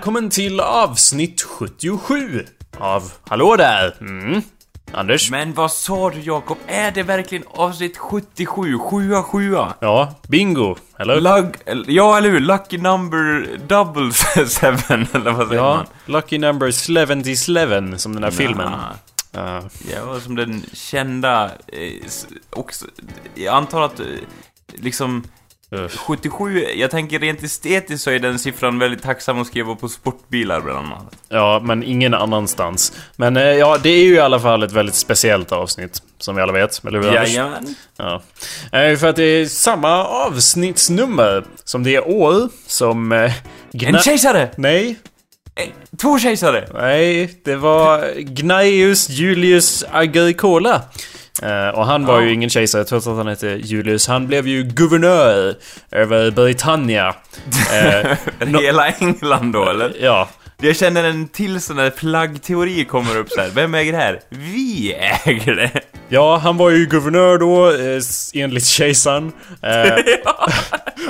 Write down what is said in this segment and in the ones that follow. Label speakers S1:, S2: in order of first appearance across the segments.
S1: Välkommen till avsnitt 77 av Hallå där! Mm. Anders?
S2: Men vad sa du Jakob? Är det verkligen avsnitt 77? 7 7
S1: Ja, bingo, eller?
S2: Lug, ja, eller hur? Lucky number double seven, eller vad säger
S1: ja,
S2: man?
S1: Lucky number 77 som den här filmen.
S2: Ja.
S1: Uh,
S2: Ja, som den kända, eh, också, jag antar att, eh, liksom. 77, jag tänker rent estetiskt så är den siffran väldigt tacksam att skriva på sportbilar bland annat.
S1: Ja, men ingen annanstans. Men eh, ja, det är ju i alla fall ett väldigt speciellt avsnitt. Som vi alla vet, eller hur?
S2: Jajamän.
S1: Ja. Eh, För att det är samma avsnittsnummer som det år som... Eh,
S2: En kejsare!
S1: Nej,
S2: Två kejsare!
S1: Nej, det var Gnaeus Julius Agricola. Eh, och han var
S2: Ja.
S1: ju ingen kejsare trots att han hette Julius. Han blev ju guvernör över Britannia. Eh,
S2: Hela England då, eller?
S1: ja,
S2: Jag känner en till sån där flaggteori kommer upp så här. Vem äger det här? Vi äger det!
S1: ja, han var ju guvernör då eh, enligt kejsaren. Eh,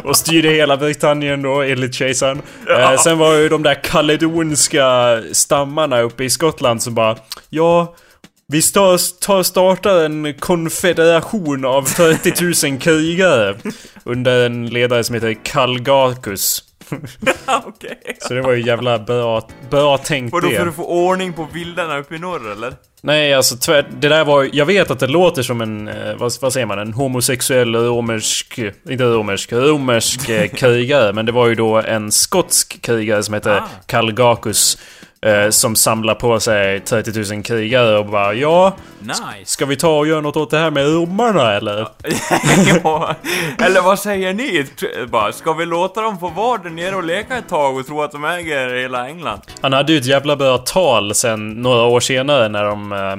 S1: och styrde hela Britannien då enligt kejsaren. Eh, sen var ju de där kaledonska stammarna uppe i Skottland som bara Ja, vi tar, tar startar en konfederation av 30 000 krigare under en ledare som heter Kalgakus.
S2: Okej.
S1: Så det var ju jävla bra, bra tänkt
S2: Vadå, för
S1: det.
S2: att få ordning på vildarna uppe i norr, eller?
S1: Nej, alltså tvärt, det där var Jag vet att det låter som en, eh, vad, vad säger man, en homosexuell romersk, inte romersk, romersk eh, krigare. Men det var ju då en skotsk krigare som hette
S2: Ah.
S1: Kalgakus. Eh, som samlar på sig 30 000 krigare och bara ja,
S2: Nice.
S1: ska vi ta och göra något åt det här med romarna eller?
S2: ja. Eller vad säger ni? Bara, ska vi låta dem få vara där nere och leka ett tag och tro att de äger hela England?
S1: Han hade ju ett jävla bra tal sen några år senare när de eh,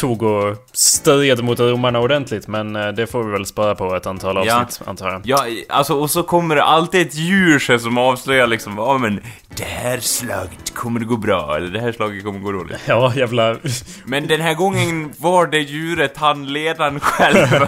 S1: tog och stred mot romarna ordentligt. Men eh, det får vi väl spara på ett antal
S2: Ja.
S1: avsnitt, antar jag.
S2: Ja, alltså, och så kommer det alltid ett djur så som avslöjar liksom, ja men det här slaget kommer det gå bra, eller det här slaget kommer gå dåligt.
S1: Ja, jävla...
S2: Men den här gången var det djuret han ledaren själv.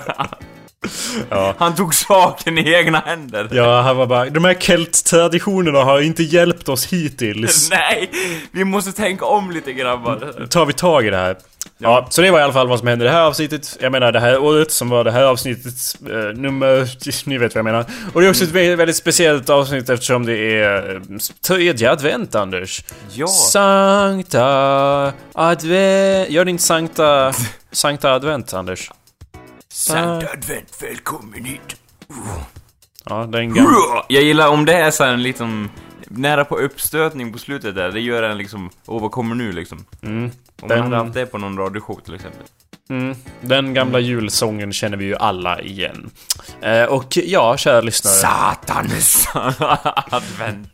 S1: Ja.
S2: Han tog saken i egna händer.
S1: Ja, han var bara De här kelttraditionerna har inte hjälpt oss hittills.
S2: Nej, vi måste tänka om lite grabbar.
S1: Tar vi tag i det här? Ja, så det var i alla fall vad som hände i det här avsnittet. Jag menar det här året som var det här avsnittets eh, nummer... Ni vet vad jag menar. Och det är också ett väldigt, väldigt speciellt avsnitt eftersom det är eh, tredje advent, Anders.
S2: Ja.
S1: Sankta advent... Gör din sankta... Sankta advent, Anders.
S2: Sankt advent, välkommen hit.
S1: Ja, den gamla...
S2: Jag gillar om det är så här en liksom nära på uppstötning på slutet där. Det gör en liksom, åh vad kommer nu liksom?
S1: Mm.
S2: Om
S1: Den-
S2: man hade haft det på någon radioshow till exempel.
S1: Mm, den gamla julsången känner vi ju alla igen. Eh, och ja, kära lyssnare.
S2: Satans advent.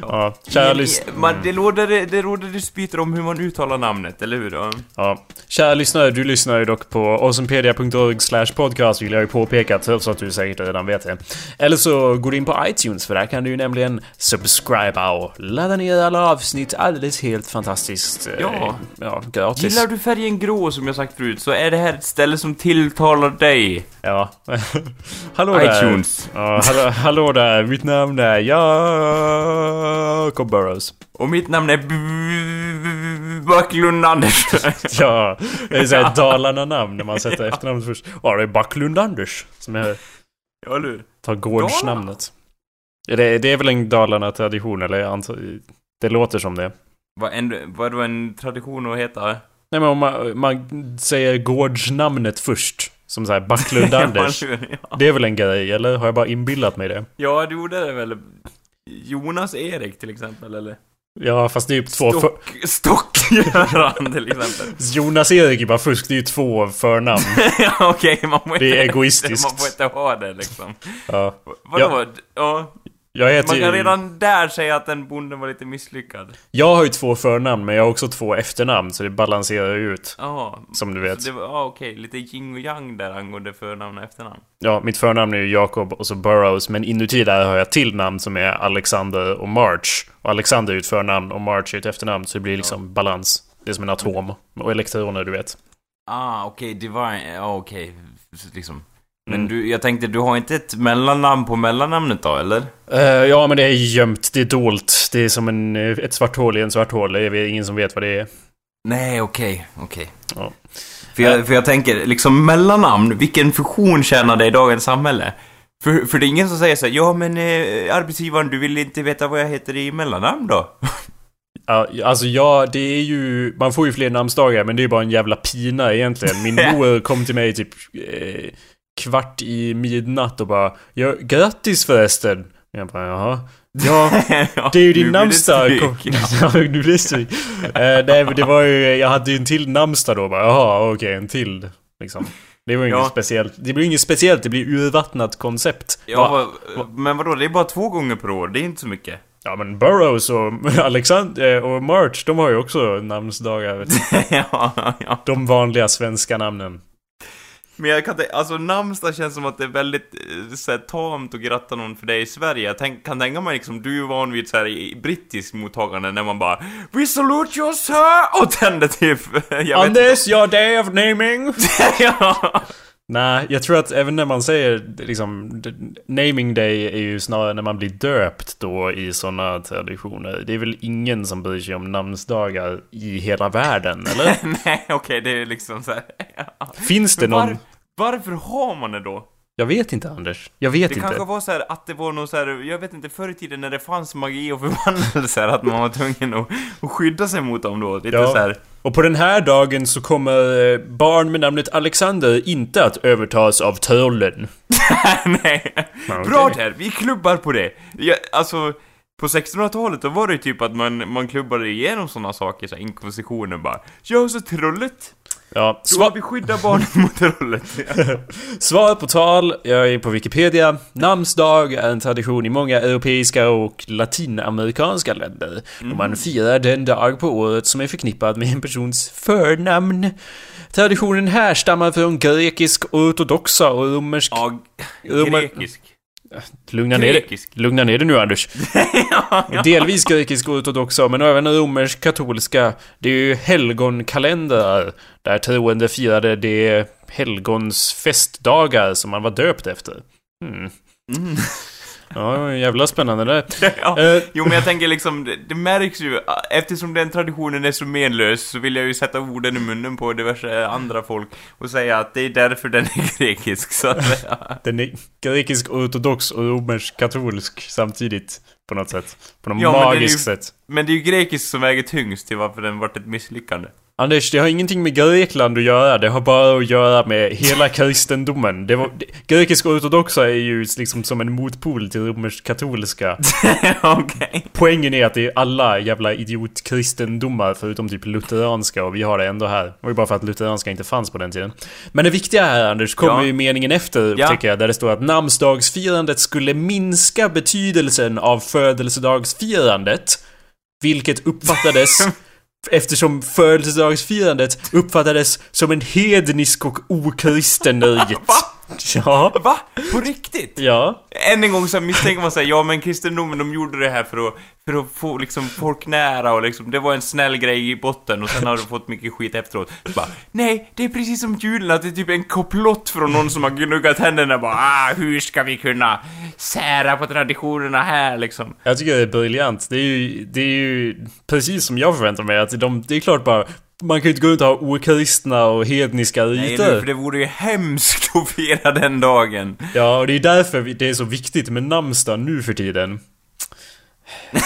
S1: Ja, kära lyssnare.
S2: man, det, råder, det råder dispyter om hur man uttalar namnet, eller hur? Då?
S1: Ja. Kära lyssnare, du lyssnar ju dock på awesomepedia.org slash podcast vill jag ju påpeka trots att du säkert redan vet det. Eller så går du in på iTunes för där kan du ju nämligen subscriba och ladda ner alla avsnitt alldeles helt fantastiskt. eh,
S2: Ja.
S1: Ja, gratis.
S2: Gillar du färgen grå som jag sagt förut så är det här ett ställe som tilltalar dig.
S1: Ja. hallå där.
S2: iTunes.
S1: Ja, hallå, hallå där. Mitt namn är Jacob Burrows.
S2: Och mitt namn är Backlund Anders.
S1: Ja, det är såhär Dalarna-namn när man sätter efternamnet först. Ja, det är Backlund Anders som är,
S2: ja, hur?
S1: tar gårdsnamnet. Ja, Det, det är väl en Dalarna-tradition, eller antar, det låter som det.
S2: Vad en, vad då en tradition att heta?
S1: Nej men om man, man säger gårdsnamnet först, som såhär Backlund Anders.
S2: Ja, ja.
S1: Det är väl en grej, eller har jag bara inbillat mig det?
S2: ja, du gjorde det väl? Jonas Erik till exempel, eller?
S1: Ja, fast det är ju två för...
S2: Stock, Stock-Göran till exempel.
S1: Jonas Erik är bara fusk, det är ju två förnamn.
S2: ja, okej, man får
S1: Det är
S2: inte-
S1: egoistiskt.
S2: Man får inte ha det liksom.
S1: Ja.
S2: Vadå? Ja.
S1: Jag heter
S2: Man kan
S1: ju...
S2: redan där säga att den bonden var lite misslyckad.
S1: Jag har ju två förnamn, men jag har också två efternamn, så det balanserar ju ut.
S2: Ja.
S1: Som du vet.
S2: Ja, okej, lite yin och yang där angående förnamn och efternamn.
S1: Ja, mitt förnamn är ju Jacob och så Burrows, men inuti där har jag till namn som är Alexander och March. Och Alexander är ju ett förnamn och March är ett efternamn, så det blir liksom balans. Det är som en atom. Och elektroner, du vet.
S2: Ah, okej, det var, ja okej, Så liksom. Men du, jag tänkte, du har inte ett mellannamn på mellannamnet då, eller?
S1: Eh, ja, men det är gömt. Det är dolt. Det är som en, eh, ett svart hål i en svart hål. Det är ingen som vet vad det är.
S2: Nej, okej, okej.
S1: Ja.
S2: För, jag, för jag tänker, liksom mellannamn, vilken funktion tjänar det i dagens samhälle? För, för det är ingen som säger så här, ja men eh, arbetsgivaren, du vill inte veta vad jag heter i mellannamn då?
S1: Ja, alltså ja, det är ju... Man får ju fler namnsdagar men det är bara en jävla pina egentligen. Min mor kom till mig typ eh, kvart i midnatt och bara ja, Grattis förresten! Jag bara jaha. Ja, det är ju din namnsdag.
S2: ja.
S1: Nu blir det stryk. Eh, nej men det var ju... Jag hade ju en till namnsdag då bara. Jaha, okej, en till. Liksom. Det var ju
S2: Ja.
S1: inget speciellt. Det blir inget speciellt, det blir urvattnat koncept.
S2: Ja,
S1: Va?
S2: vad- men vadå, det är bara två gånger per år, det är inte så mycket.
S1: Ja men Burroughs och Alexander och March, de har ju också namnsdagar.
S2: ja, ja.
S1: De vanliga svenska namnen.
S2: Men jag kan tänka, alltså namnsdag känns som att det är väldigt eh, så här, tamt att gratta någon för det i Sverige. Jag tänk, kan tänka mig liksom, du är van vid så här i brittisk mottagande när man bara We salute you sir! Och tänder typ, jag
S1: this your day of naming.
S2: ja.
S1: Nej, jag tror att även när man säger liksom Naming day är ju snarare när man blir döpt då i sådana traditioner. Det är väl ingen som bryr sig om namnsdagar i hela världen, eller?
S2: Nej, okej, det är liksom så här.
S1: Finns det
S2: Men
S1: någon...
S2: var, varför har man det då?
S1: Jag vet inte Anders. Jag vet
S2: Det
S1: inte.
S2: kanske var så här att det var någon så här, jag vet inte, förr i tiden när det fanns magi och förbannelser, att man var tvungen att, att skydda sig mot dem då. Lite
S1: Ja.
S2: så här.
S1: Och på den här dagen så kommer eh, barn med namnet Alexander inte att övertas av trollen.
S2: Nej.
S1: Okej.
S2: Bra där, vi klubbar på det. Ja, alltså, på 1600-talet då var det ju typ att man, man klubbade igenom sådana saker, så här, inkvisitionen bara. Ja, så trollet.
S1: Ja,
S2: Så
S1: sva-
S2: vi skyddar barnen mot trollet.
S1: Svar på tal, jag är på Wikipedia. Namnsdag är en tradition i många europeiska och latinamerikanska länder. Och man firar den dag på året som är förknippad med en persons förnamn. Traditionen härstammar från grekisk ortodoxa och romersk...
S2: Ja,
S1: Romer-
S2: grekisk.
S1: Lugna ner.
S2: Grekisk.
S1: Lugna ner dig nu Anders. Delvis grekisk ortodoxa, men även romersk katolska. Det är ju helgonkalendrar. Där troende firade de helgons festdagar som man var döpt efter. Hmm.
S2: Mm.
S1: Ja, jävla spännande det.
S2: ja.
S1: Eh,
S2: Jo men jag tänker liksom, det, det märks ju, eftersom den traditionen är så menlös så vill jag ju sätta orden i munnen på diverse andra folk och säga att det är därför den är grekisk, så att säga.
S1: Den är grekisk ortodox och romersk katolsk samtidigt. På något sätt. På något
S2: Ja, men ju-
S1: magiskt sätt.
S2: Men det är ju grekisk som väger tyngst till varför den varit ett misslyckande.
S1: Anders, det har ingenting med Grekland att göra. Det har bara att göra med hela kristendomen. Det var, det, grekisk ortodoxa är ju liksom som en motpol till romersk-katolska.
S2: Okej.
S1: Poängen är att det är alla jävla idiotkristendomar förutom typ lutheranska och vi har det ändå här. Det var ju bara för att lutheranska inte fanns på den tiden. Men det viktiga här Anders kommer
S2: Ja.
S1: ju meningen efter
S2: Ja.
S1: tycker jag. Där det står att namnsdagsfirandet skulle minska betydelsen av födelsedagsfirandet. Vilket uppfattades Eftersom födelsedagsfirandet uppfattades som en hednisk och okristen rit. Ja.
S2: Va? På riktigt?
S1: Ja.
S2: Än en gång så misstänker man sig, ja men kristendomen de gjorde det här för att, för att få liksom folk nära och liksom, det var en snäll grej i botten och sen har du fått mycket skit efteråt. Så bara, nej, det är precis som julen, att det är typ en komplott från någon som har gnuggat händerna bara, ah, hur ska vi kunna sära på traditionerna här liksom?
S1: Jag tycker det är briljant. Det är ju, det är ju precis som jag förväntar mig. Att de, det är klart bara... Man kan ju inte gå runt och ha okristna och hedniska
S2: Nej
S1: riter.
S2: du, för det vore ju hemskt att fira den dagen.
S1: Ja, och det är därför det är så viktigt med namnsdag nu för tiden.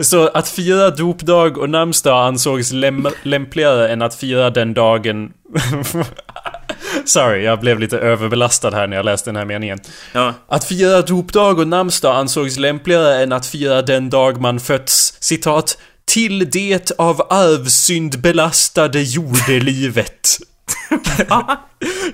S1: Så att fira dopdag och namnsdag ansågs läm lämpligare än att fira den dagen... Sorry, jag blev lite överbelastad här när jag läste den här meningen.
S2: Ja.
S1: Att fira dopdag och namnsdag ansågs lämpligare än att fira den dag man fötts, citat, till det av arvsynd belastade jordelivet.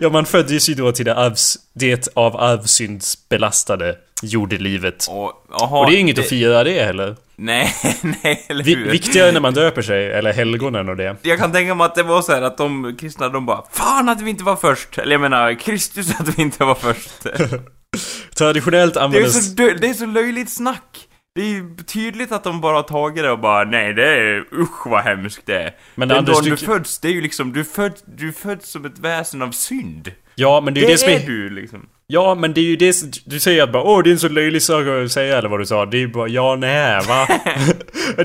S1: ja, man föddes ju då till det, arvs, det av arvsynds belastade jordelivet.
S2: Och, aha,
S1: Och det är inget att fira det heller.
S2: Nej, nej, eller hur?
S1: viktigare när man döper sig, eller helgonen och det.
S2: Jag kan tänka mig att det var så här att de kristna, de bara Fan att vi inte var först! Eller jag menar, Kristus att vi inte var först.
S1: Traditionellt
S2: Det är
S1: användes...
S2: så, det är så löjligt snack! Det är ju tydligt att de bara har tagit det och bara nej det är usch vad hemskt det är.
S1: Men
S2: Den dagen
S1: du-
S2: du föds, det är ju liksom, du föds, du föds som ett väsen av synd.
S1: Ja, men det är
S2: Det,
S1: det som
S2: är
S1: är...
S2: du liksom.
S1: Ja, men det är ju det Du säger att bara åh det är en så löjlig sak att säga eller vad du sa. Det är ju bara ja, nej, va?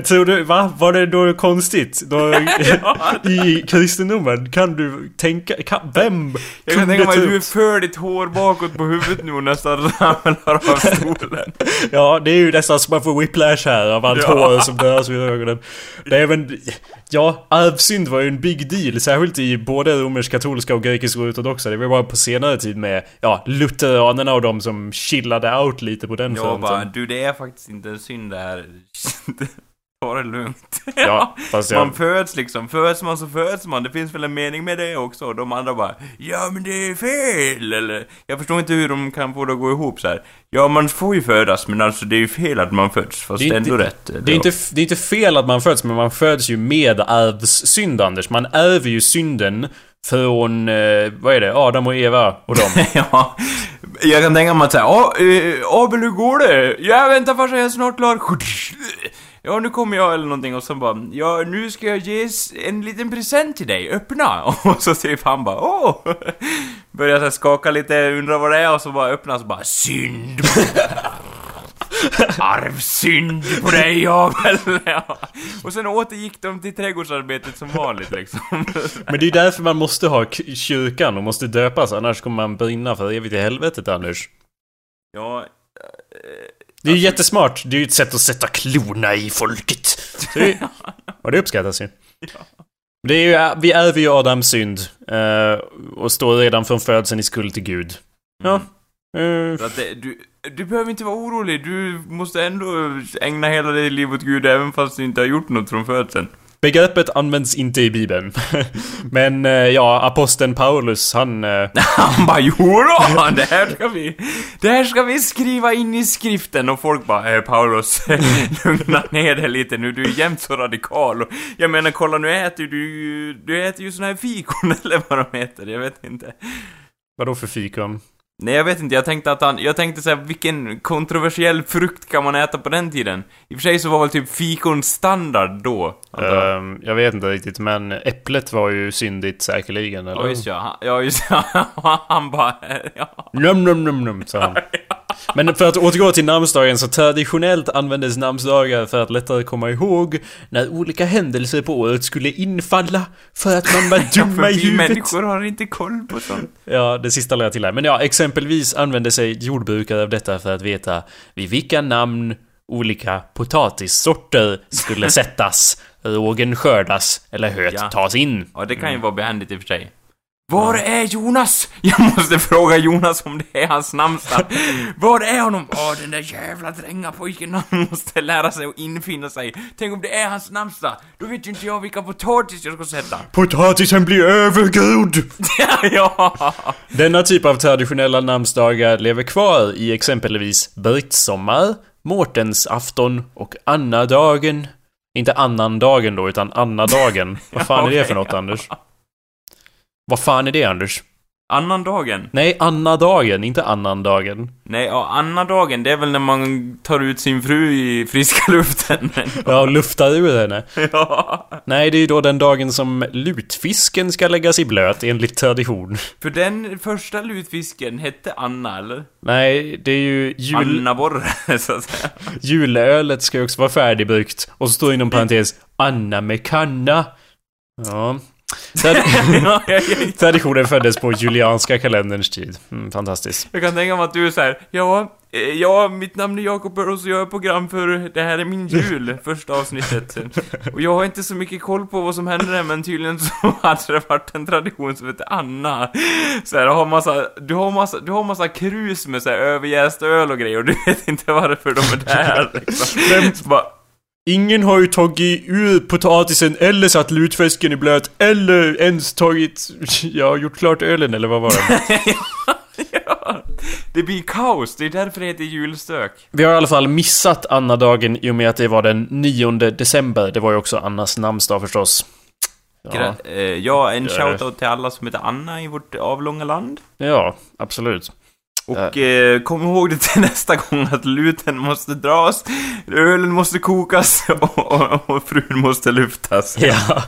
S1: Tror du, va? Var det då konstigt? Då, I kristendomen kan du tänka, kan, vem
S2: Jag kan tänka mig att du för ditt hår bakåt på huvudet nu och nästan ramlar av stolen.
S1: Ja, det är ju nästan som man får whiplash här av allt
S2: Ja.
S1: hår som dörs vid ögonen. Det är även... Ja, arvsynd var ju en big deal, särskilt i både romersk-katolska och grekisk-ortodoxa. Det var bara på senare tid med, ja, lutheranerna och de som chillade out lite på den
S2: Jag bara, du det är faktiskt inte en synd det här. Ta det lugnt.
S1: Ja, jag...
S2: Man föds liksom, föds man så föds man, det finns väl en mening med det också. Och de andra bara, ja men det är fel, eller? Jag förstår inte hur de kan få det att gå ihop så här. Ja, man får ju födas, men alltså det är ju fel att man föds, fast
S1: Det
S2: det
S1: är
S2: ändå
S1: inte-
S2: rätt.
S1: Det är, inte, det är inte fel att man föds, men man föds ju med arvssynd, Anders. Man ärver ju synden från, eh, vad är det, Adam och Eva och dem.
S2: ja, jag kan tänka mig att säga, ja eh, Abel hur går det? Ja, vänta farsan, jag är snart klar. Ja, nu kommer jag eller någonting och sen bara, ja, nu ska jag ge en liten present till dig, öppna! Och så typ han bara, åh! Börjar så skaka lite, undrar vad det är och så bara öppnas så bara, synd! Arvsynd på dig Abel! Ja. Och sen återgick de till trädgårdsarbetet som vanligt liksom.
S1: Men det är ju därför man måste ha kyrkan och måste döpas, annars kommer man brinna för evigt i helvetet, Anders.
S2: Ja,
S1: Det är ju jättesmart. Det är ju ett sätt att sätta klorna i folket. Det, och det uppskattas ju. Det är ju, vi ärver ju Adams synd. eh, och står redan från födseln i skuld till Gud. Ja.
S2: Så att det, du, du behöver inte vara orolig, du måste ändå ägna hela ditt liv åt Gud även fast du inte har gjort något från födseln.
S1: begreppet används inte i Bibeln. Men eh, ja, aposteln Paulus, han... eh,
S2: Han bara jodå, det här ska vi, det här ska vi skriva in i skriften och folk bara eh, Paulus, lugna ner dig lite nu, du är jämt så radikal och jag menar kolla nu äter du du äter ju såna här fikon eller vad de heter, jag vet inte.
S1: vadå för fikon?
S2: Nej jag vet inte, jag tänkte att han, jag tänkte säga vilken kontroversiell frukt kan man äta på den tiden? I och för sig så var väl typ fikon standard då, jag.
S1: Ehm, jag vet inte riktigt, men äpplet var ju syndigt säkerligen, eller?
S2: Ja just ja, han- ja just ja, han bara, ja.
S1: Num, num, num, num, sa han. Men för att återgå till namnsdagen så traditionellt användes namnsdagar för att lättare komma ihåg när olika händelser på året skulle infalla för att man var dumma i huvudet.
S2: människor har inte koll på sånt.
S1: Ja, det sista lade jag till här. Men ja, exempelvis använde sig jordbrukare av detta för att veta vid vilka namn olika potatissorter skulle sättas, rågen skördas eller höet
S2: Ja.
S1: tas in.
S2: Ja, det kan ju vara behändigt i och för sig. Var är Jonas? Jag måste fråga Jonas om det är hans namnsdag. Var är honom? Åh, den där jävla drängapojken, han måste lära sig att infinna sig. Tänk om det är hans namnsdag? Då vet ju inte jag vilka potatis jag ska sätta.
S1: Potatisen blir övergrodd!
S2: ja!
S1: Denna typ av traditionella namnsdagar lever kvar i exempelvis brittsommar, Mårtensafton och Annadagen. Inte annandagen då, utan Annadagen. Vad fan är det för något, Anders? Vad fan är det, Anders?
S2: Annandagen?
S1: Nej, Annadagen, inte annandagen.
S2: Nej, ja, annandagen, det är väl när man tar ut sin fru i friska luften.
S1: Ja, och luftar ur henne.
S2: ja.
S1: Nej, det är ju då den dagen som lutfisken ska läggas i blöt enligt tradition.
S2: För den första lutfisken hette Anna, eller?
S1: Nej, det är ju jul...
S2: Anna Borre, så att säga.
S1: Julölet ska ju också vara färdigbryggt. Och så står inom parentes Anna med kanna. Ja.
S2: Jag, jag,
S1: Traditionen föddes på julianska kalenderns tid. Mm, fantastiskt.
S2: jag kan tänka mig att du är så här, ja, eh, ja, mitt namn är Jakob och jag är program för Det här är min jul, första avsnittet. Och jag har inte så mycket koll på vad som händer där, men tydligen så hade det varit en tradition som heter Anna. Så här, har massa, du har massa, du har massa krus med så här överjäst öl och grejer och du vet inte varför de är där liksom. Så bara,
S1: Ingen har ju tagit ur potatisen eller satt lutfisken i blöt eller ens tagit... Ja, gjort klart ölen eller vad var det?
S2: ja, det blir kaos, det är därför det heter julstök.
S1: Vi har i alla fall missat Annadagen i och med att det var den 9 december. Det var ju också Annas namnsdag förstås. Ja,
S2: eh, ja, en shoutout till alla som heter Anna i vårt avlånga land.
S1: ja absolut.
S2: Och eh, kom ihåg det till nästa gång att luten måste dras, ölen måste kokas och, och, och frun måste lyftas.
S1: Ja.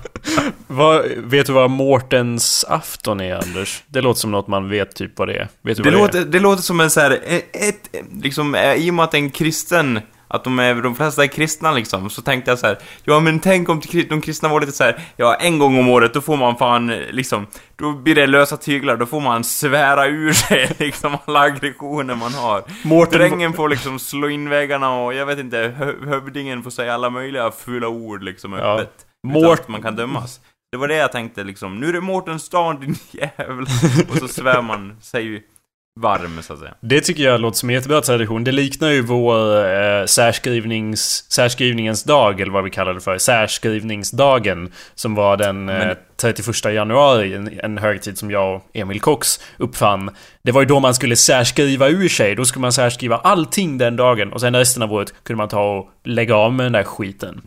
S1: vad, vet du vad Mårtens afton är, Anders? Det låter som något man vet typ vad det är. Vet du
S2: Det
S1: vad
S2: låter,
S1: det
S2: det låter som en så här, ett, liksom, eh, i och med att en kristen att de, är, de flesta är kristna liksom, så tänkte jag så här, ja men tänk om de kristna var lite så här, ja en gång om året då får man fan liksom, då blir det lösa tyglar, då får man svära ur sig liksom alla aggressioner man har.
S1: Mårten-
S2: Drängen får liksom slå in väggarna och jag vet inte, hö- hövdingen får säga alla möjliga fula ord liksom
S1: Ja.
S2: öppet.
S1: Mårt-
S2: Utan att man kan dömas. Det var det jag tänkte liksom, nu är det Mårtens dag din jävel. Och så svär man sig varm så att säga.
S1: Det tycker jag låter som en jättebra tradition. Det liknar ju vår eh, särskrivnings, särskrivningens dag, eller vad vi kallar det för. Särskrivningsdagen. Som var den eh,
S2: Men-
S1: 31 januari, en, en högtid som jag och Emil Cox uppfann. Det var ju då man skulle särskriva ur sig. Då skulle man särskriva allting den dagen. Och sen resten av året kunde man ta och lägga av med den där skiten.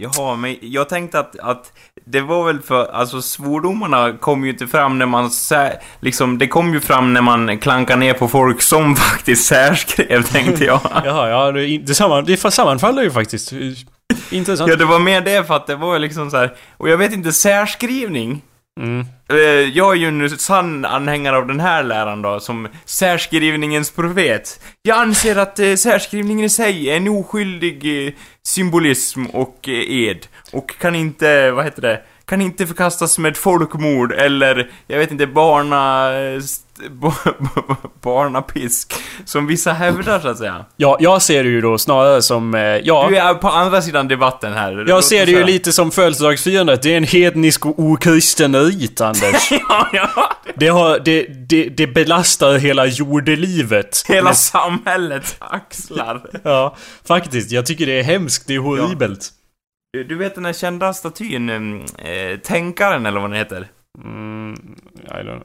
S2: Jaha, men jag tänkte att, att det var väl för, alltså svordomarna kom ju inte fram när man sä, liksom, det kom ju fram när man klankar ner på folk som faktiskt särskrev, tänkte jag.
S1: Jaha, ja, det, det, samman, det sammanfaller ju faktiskt. Intressant.
S2: Ja, det var mer det för att det var ju liksom så här, och jag vet inte, särskrivning,
S1: Mm.
S2: Eh, jag är ju en sann anhängare av den här läran då, som särskrivningens profet. Jag anser att eh, särskrivningen i sig är en oskyldig eh, symbolism och eh, ed. Och kan inte, vad heter det, kan inte förkastas med folkmord eller, jag vet inte, barna... barnapisk. Som vissa hävdar, så att säga.
S1: Ja, jag ser det ju då snarare som... Eh, ja,
S2: Du är på andra sidan debatten här.
S1: jag ser det ju lite som födelsedagsfirandet. Det är en hednisk och okristen rit, Anders.
S2: ja, ja.
S1: Det, har, det, det, det belastar hela jordelivet.
S2: Hela samhällets axlar.
S1: Ja, faktiskt. Jag tycker det är hemskt. Det är horribelt.
S2: Du- Eh, du vet den här kända statyn, mm, eh, Tänkaren eller vad den heter?
S1: Mm, I don't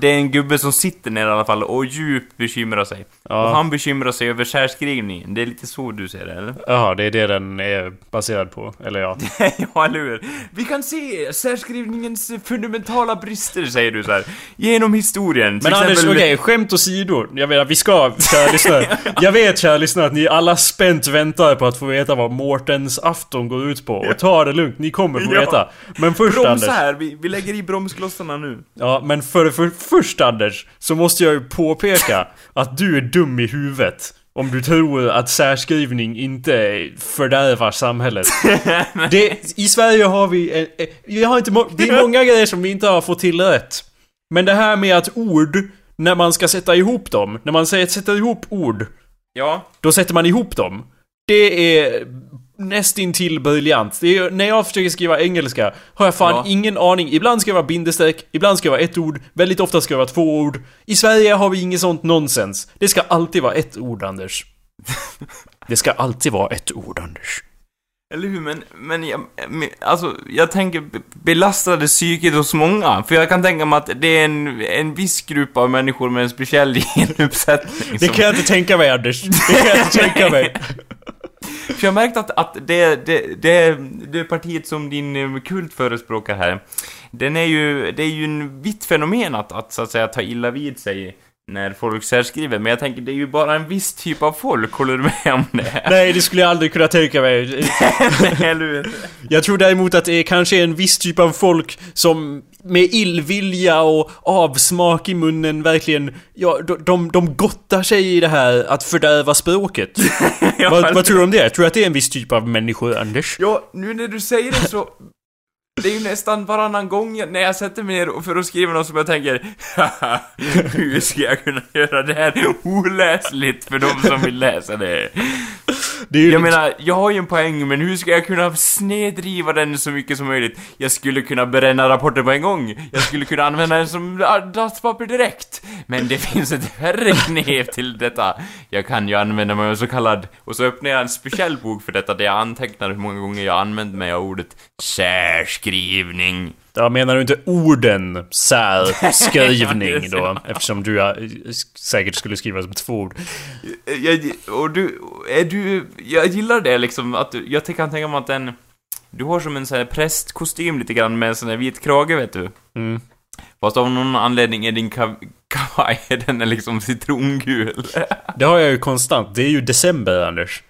S2: det är en gubbe som sitter ner i alla fall och djupt bekymrar sig. Och
S1: Ja,
S2: han bekymrar sig över särskrivningen. Det är lite så du ser det, eller?
S1: Jaha, det är det den är baserad på. Eller ja.
S2: ja, eller hur? Vi kan se särskrivningens fundamentala brister, säger du så här. Genom historien.
S1: Men Anders, okej,
S2: exempel-
S1: skämt åsido. Jag menar, vi ska, kära lyssnare. Jag vet, kära lyssnare, att ni alla spänt väntar på att få veta vad Mårtens afton går ut på. Och ta det lugnt, ni kommer få
S2: Ja.
S1: veta. Men först.
S2: Bromsa här, vi, vi lägger i bromsklossarna nu.
S1: Ja, men för, för först Anders, så måste jag ju påpeka att du är dum i huvudet. Om du tror att särskrivning inte fördärvar samhället. Det, I Sverige har vi... eh, eh, Jag har inte det är många grejer som vi inte har fått till rätt. Men det här med att ord, när man ska sätta ihop dem, när man säger sätter ihop ord,
S2: Ja.
S1: då sätter man ihop dem. Det är nästintill briljant. Det är, när jag försöker skriva engelska har jag fan
S2: Ja.
S1: ingen aning. Ibland ska det vara bindestreck, ibland ska det vara ett ord, väldigt ofta ska det vara två ord. I Sverige har vi inget sånt nonsens. Det ska alltid vara ett ord, Anders. Det ska alltid vara ett ord, Anders.
S2: Eller hur? Men, men jag, alltså, jag tänker be- belastade psyket hos många. För jag kan tänka mig att det är en, en viss grupp av människor med en speciell genuppsättning
S1: Det
S2: som...
S1: kan jag inte tänka mig, Anders. Det kan jag inte tänka mig.
S2: För jag har märkt att, att det, det, det, det partiet som din eh, kult förespråkar här, den är ju, det är ju en vitt fenomen att, att så att säga ta illa vid sig när folk särskriver, men jag tänker det är ju bara en viss typ av folk, håller du med om det?
S1: Nej, det skulle jag aldrig kunna tänka mig. Jag tror däremot att det är kanske en viss typ av folk som med illvilja och avsmak i munnen verkligen, ja, de, de, de gottar sig i det här att fördärva språket.
S2: Ja,
S1: vad, vad tror du om det? Tror du att det är en viss typ av människor, Anders?
S2: Ja, nu när du säger det så... Det är ju nästan varannan gång jag- när jag sätter mig ner för att skriva något som jag tänker Haha, hur ska jag kunna göra det här oläsligt för de som vill läsa det?
S1: Det
S2: Jag menar, jag har ju en poäng, men hur ska jag kunna snedriva den så mycket som möjligt? Jag skulle kunna bränna rapporten på en gång. Jag skulle kunna använda den som dasspapper direkt. Men det finns ett värre knep till detta. Jag kan ju använda mig av så kallad... Och så öppnar jag en speciell bok för detta, där jag antecknar hur många gånger jag använt mig av ordet särskrivning.
S1: Ja, menar du inte orden särskrivning då? Eftersom du säkert skulle skriva som två ord.
S2: Jag, och du, är du... Jag gillar det liksom, att du, jag kan tänka mig att den... Du har som en sån här prästkostym lite grann med en sån här vit krage, vet du.
S1: Mm.
S2: Fast av någon anledning är din kav paj, den är liksom citrongul.
S1: Det har jag ju konstant. Det är ju december, Anders.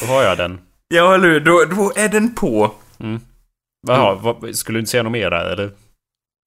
S1: Då har jag den.
S2: ja, eller hur? Då, då är den på.
S1: Mm. Jaha, vad, skulle du inte säga något mer där, eller?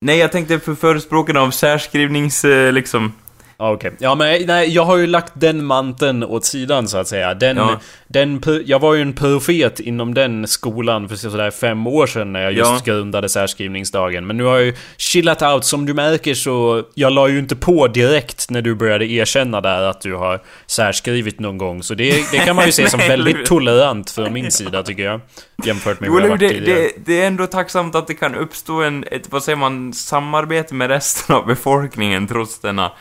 S2: Nej, jag tänkte för förespråkarna av särskrivnings, eh, liksom...
S1: Ja, Okej. Ja, men nej, jag har ju lagt den manteln åt sidan så att säga. Den,
S2: Ja.
S1: den, jag var ju en profet inom den skolan för sådär fem år sedan när jag just
S2: Ja.
S1: grundade särskrivningsdagen. Men nu har jag ju chillat out. Som du märker så, jag la ju inte på direkt när du började erkänna där att du har särskrivit någon gång. Så det, det kan man ju se som väldigt tolerant från min sida tycker jag. Jämfört med hur jag varit
S2: det, det, det är ändå tacksamt att det kan uppstå en, ett, vad säger man, samarbete med resten av befolkningen trots denna...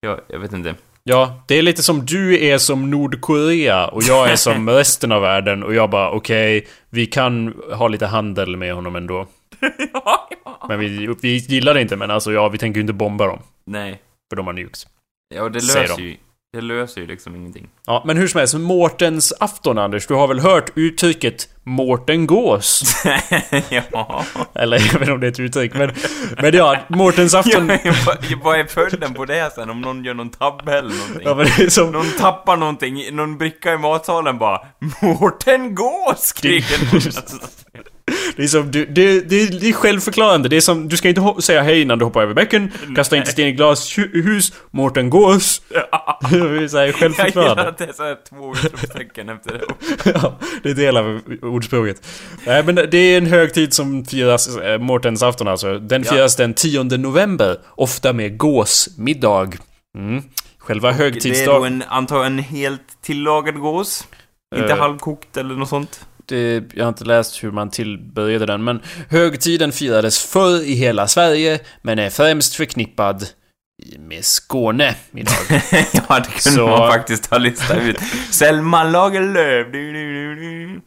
S2: Ja, jag vet inte.
S1: Ja, det är lite som du är som Nordkorea och jag är som resten av världen och jag bara okej, vi kan ha lite handel med honom ändå.
S2: ja, ja.
S1: Men vi, vi gillar det inte men alltså ja, vi tänker ju inte bomba dem.
S2: Nej.
S1: För de har nukes.
S2: Ja, det löser ju... Det löser ju liksom ingenting.
S1: Ja, men hur som helst, Mårtens afton Anders, du har väl hört uttrycket Mårten gås?
S2: ja.
S1: Eller jag vet inte om det är ett uttryck, men... Men ja, Mårtens afton...
S2: vad- är följden på det sen om någon gör någon tabbe eller någonting?
S1: Ja, men det är som...
S2: Någon tappar någonting, någon bricka i matsalen bara Mårten gå! skriker någon.
S1: Det är som, du, det, det, det är självförklarande. Det är som, du ska inte säga hej innan du hoppar över bäcken. Kasta inte sten i glashus. Mårten gås. Det är här
S2: Jag gillar
S1: självförklarande.
S2: att det är så här två utropstecken efter det.
S1: ja, det är del av ordspråket. Nej men det är en högtid som firas, äh, Mårtens afton alltså. Den
S2: Ja.
S1: firas den 10 november. Ofta med gåsmiddag. Mm. Själva
S2: Det är då
S1: högtidsdagen...
S2: en, antar en helt tillagad gås. Inte
S1: Eh.
S2: halvkokt eller något sånt.
S1: Det, jag har inte läst hur man tillbörjade den, men högtiden firades förr i hela Sverige, men är främst förknippad med Skåne idag.
S2: ja, det kunde
S1: Så-
S2: man faktiskt ha listat ut. Selma Lagerlöf.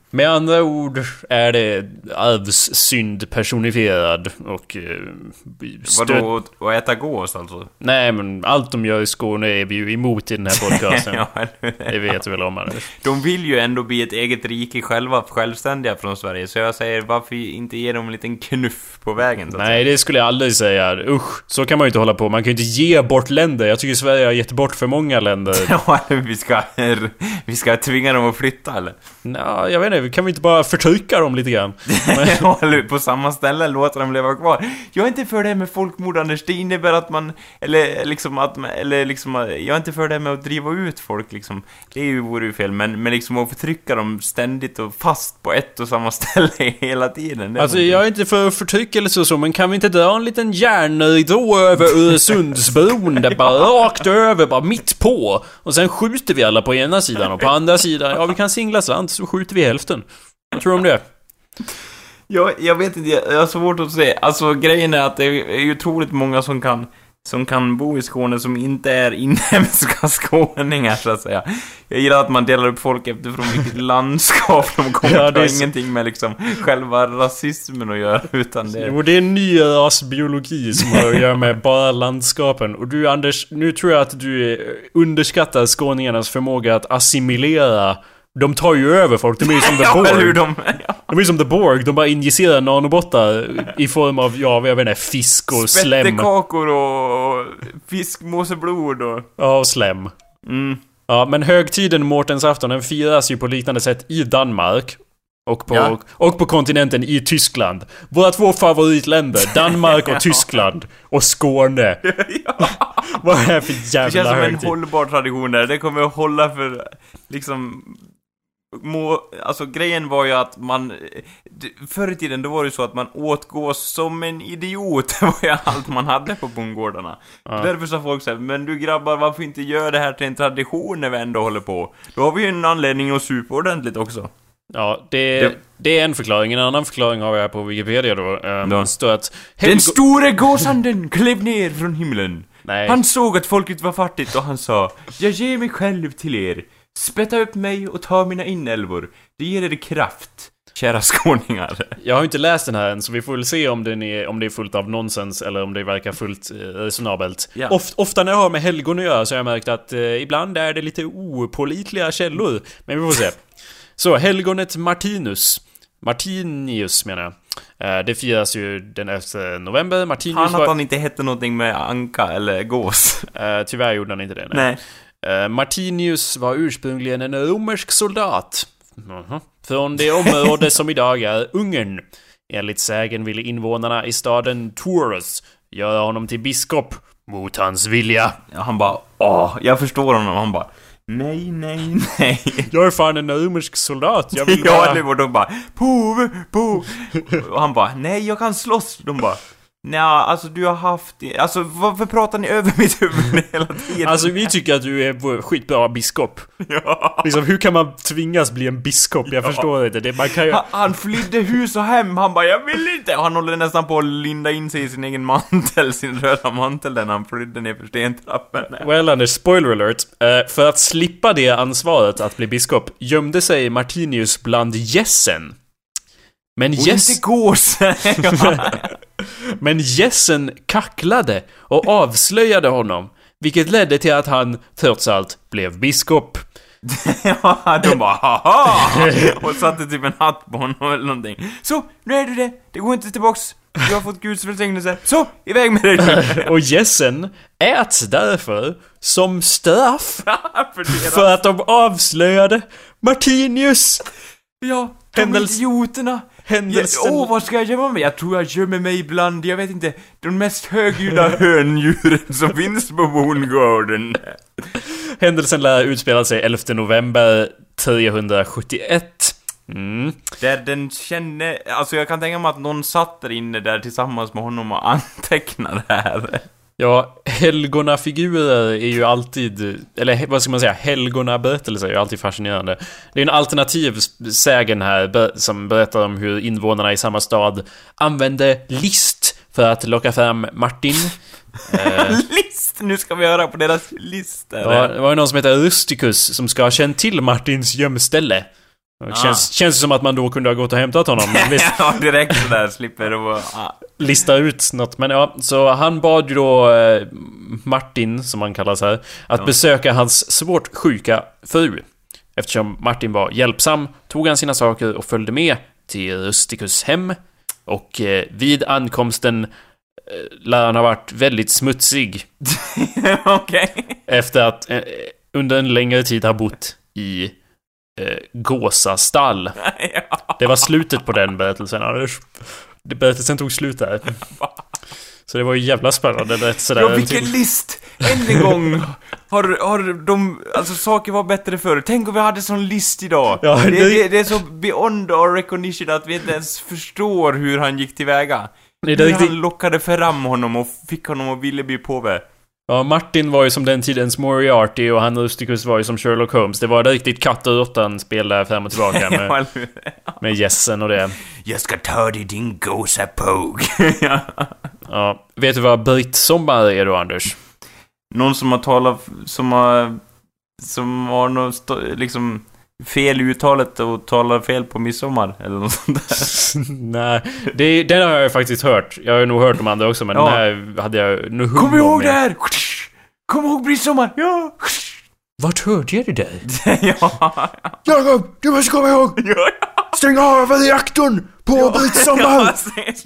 S1: Med andra ord är det arvssynd personifierad och... Eh, stöd...
S2: Vadå, att- att äta gås alltså?
S1: Nej, men allt de gör i Skåne är vi ju emot i den här podcasten.
S2: ja, hur?
S1: Det vet du väl om, Anders?
S2: De vill ju ändå bli ett eget rike själva, självständiga från Sverige. Så jag säger, varför inte ge dem en liten knuff på vägen? Så att
S1: Nej, det skulle jag aldrig säga. Usch, så kan man ju inte hålla på. Man kan ju inte ge bort länder. Jag tycker Sverige har gett bort för många länder.
S2: Ja, vi ska, vi ska tvinga dem att flytta eller?
S1: Nå, jag vet inte, kan vi inte bara förtrycka dem lite grann?
S2: Eller på samma ställe låta dem leva kvar. Jag är inte för det här med folkmord Anders, det innebär att man, eller liksom att man, eller liksom, jag är inte för det här med att driva ut folk liksom. Det är ju, vore ju fel, men, men liksom att förtrycka dem ständigt och fast på ett och samma ställe hela tiden.
S1: Alltså jag är inte för förtryck eller så, så men kan vi inte dra en liten järnridå över Öresundsbron? Där bara rakt över, bara mitt på. Och sen skjuter vi alla på ena sidan och på andra sidan, ja vi kan singla slant så skjuter vi hälften. Vad tror du om det?
S2: Jag, jag vet inte, jag jag har svårt att se. Alltså grejen är att det är ju otroligt många som kan som kan bo i Skåne som inte är inhemska skåningar så att säga. Jag gillar att man delar upp folk eftersom vilket landskap de kommer
S1: Ja, det
S2: har ingenting med liksom själva rasismen att göra utan det
S1: Jo, det är en ny rasbiologi som har att göra med bara landskapen. Och du Anders, nu tror jag att du underskattar skåningarnas förmåga att assimilera. De tar ju över folk, de är ju som the
S2: Ja, hur
S1: Borg.
S2: de... Ja.
S1: De är ju som the Borg, de bara injicerar nanobottar i form av, ja, jag vet inte, fisk och slem.
S2: Spettekakor och fiskmåseblod och...
S1: Ja, och slem.
S2: Mm.
S1: Ja, men högtiden Mårtens afton, den firas ju på liknande sätt i Danmark. Och på,
S2: Ja.
S1: och på kontinenten i Tyskland. Våra två favoritländer, Danmark och
S2: Ja.
S1: Tyskland. Och Skåne. Vad är det för
S2: Det känns
S1: jävla
S2: som en
S1: högtid?
S2: hållbar tradition där. Det kommer att hålla för, liksom... Må, alltså grejen var ju att man... Förr i tiden då var det ju så att man åt gås som en idiot. Det var ju allt man hade på bondgårdarna.
S1: Ja.
S2: Därför sa folk såhär, men du grabbar varför inte göra det här till en tradition när vi ändå håller på? Då har vi ju en anledning att supa ordentligt också.
S1: Ja, det,
S2: Det-
S1: det är en förklaring. En annan förklaring har jag på Wikipedia då. Um,
S2: Ja.
S1: Det står att...
S2: Den store gåsanden klev ner från himlen.
S1: Nej.
S2: Han såg att folket var fattigt och han sa Jag ger mig själv till er. Spätta upp mig och ta mina inälvor. Det ger er kraft, kära skåningar.
S1: Jag har ju inte läst den här än, så vi får väl se om, den är, om det är fullt av nonsens eller om det verkar fullt eh, resonabelt.
S2: Ja.
S1: Oft, ofta när jag har med helgon att göra så har jag märkt att eh, ibland är det lite opålitliga källor. Men vi får se. Så, helgonet Martinus. Martinius menar jag. Eh, Det firas ju den 11 november. Martinius
S2: Han att
S1: var...
S2: han inte hette någonting med anka eller gås.
S1: Eh, tyvärr gjorde han inte det. Nej.
S2: Nej.
S1: Eh, Martinius var ursprungligen en romersk soldat. Mhm. Från det område som idag är Ungern. Enligt sägen ville invånarna i staden Tours göra honom till biskop mot hans vilja.
S2: Ja, Han bara åh, jag förstår honom. Han bara nej, nej, nej.
S1: Jag är fan en romersk soldat. Jag vill
S2: Ja,
S1: bara...
S2: eller hur? De bara pov, pov. Och han bara nej, jag kan slåss. De bara Nej, alltså du har haft... Alltså varför pratar ni över mitt huvud hela tiden?
S1: Alltså vi tycker att du är vår skitbra biskop.
S2: ja.
S1: Liksom hur kan man tvingas bli en biskop? Jag förstår inte. Det, man kan ju...
S2: Han, han flydde hus och hem, han bara 'Jag vill inte' och han håller nästan på att linda in sig i sin egen mantel, sin röda mantel när han flydde ner för stentrappen.
S1: Well Anders, spoiler alert. Eh, för att slippa det ansvaret att bli biskop gömde sig Martinius bland gässen. Men
S2: Och
S1: gäss...
S2: inte gåsen!
S1: Men gässen kacklade och avslöjade honom. Vilket ledde till att han, trots allt, blev biskop.
S2: ja, de bara 'Haha!' och satte typ en hatt på honom eller någonting. Så, nu är du det, det går inte tillbaks. Du har fått Guds välsignelse. Så, iväg med dig!
S1: Och gässen äts därför som straff
S2: för
S1: för att de avslöjade Martinius.
S2: Ja, de
S1: Händels-
S2: idioterna! Åh,
S1: Händelsen...
S2: oh, vad ska jag gömma mig? Jag tror jag gömmer mig bland, jag vet inte, de mest högljudda höndjuren som finns på bondgården.
S1: Händelsen lär utspela sig 11 november 371. Mm.
S2: Där den kände, alltså jag kan tänka mig att någon satt där inne där tillsammans med honom och antecknade det här.
S1: Ja, helgonafigurer är ju alltid, eller vad ska man säga, helgonaberättelser är ju alltid fascinerande. Det är en alternativ sägen här som berättar om hur invånarna i samma stad använde list för att locka fram Martin. Eh,
S2: List! Nu ska vi höra på deras listor.
S1: ja, det var ju någon som heter Rusticus som ska ha känt till Martins gömställe. Det känns, känns som att man då kunde ha gått och hämtat honom.
S2: Ja, direkt sådär, slipper det vara... Ah.
S1: lista ut något. Men ja, så han bad ju då eh, Martin, som han kallas här, att
S2: Ja.
S1: besöka hans svårt sjuka fru. Eftersom Martin var hjälpsam tog han sina saker och följde med till Rusticus hem. Och eh, vid ankomsten eh, lär han ha varit väldigt smutsig
S2: Okej.
S1: efter att eh, under en längre tid ha bott i eh, Gåsastall.
S2: ja.
S1: Det var slutet på den berättelsen, Anders. Det- Berättelsen tog slut där. Så det var ju jävla spännande där.
S2: Ja,
S1: en
S2: vilken list! Än en gång har, har de, alltså saker var bättre förr. Tänk om vi hade sån list idag.
S1: Ja,
S2: det,
S1: det-
S2: det, det är så beyond our recognition att vi inte ens förstår hur han gick tillväga.
S1: Det är
S2: hur
S1: riktigt-
S2: han lockade fram honom och fick honom att ville bli påve.
S1: Ja, Martin var ju som den tidens Moriarty och han Rusticus var ju som Sherlock Holmes. Det var riktigt katt och råttan-spel där fram och tillbaka med, med gässen och det.
S2: Jag ska ta dig din gåsapåg. ja.
S1: Ja. Vet du vad Britt Sommar är då, Anders?
S2: Någon som har talat, som har, som har något, liksom, fel i uttalet och talar fel på midsommar, eller något sånt där.
S1: Nej, det, den har jag faktiskt hört. Jag har nog hört de andra också, men
S2: Ja.
S1: den här hade jag hum
S2: Kom
S1: om
S2: ihåg
S1: med.
S2: det här! Kom ihåg midsommar! Ja!
S1: Vart hörde jag det där?
S2: ja.
S1: Jakob, du måste komma ihåg!
S2: ja.
S1: Stäng av reaktorn på Britt Sommar!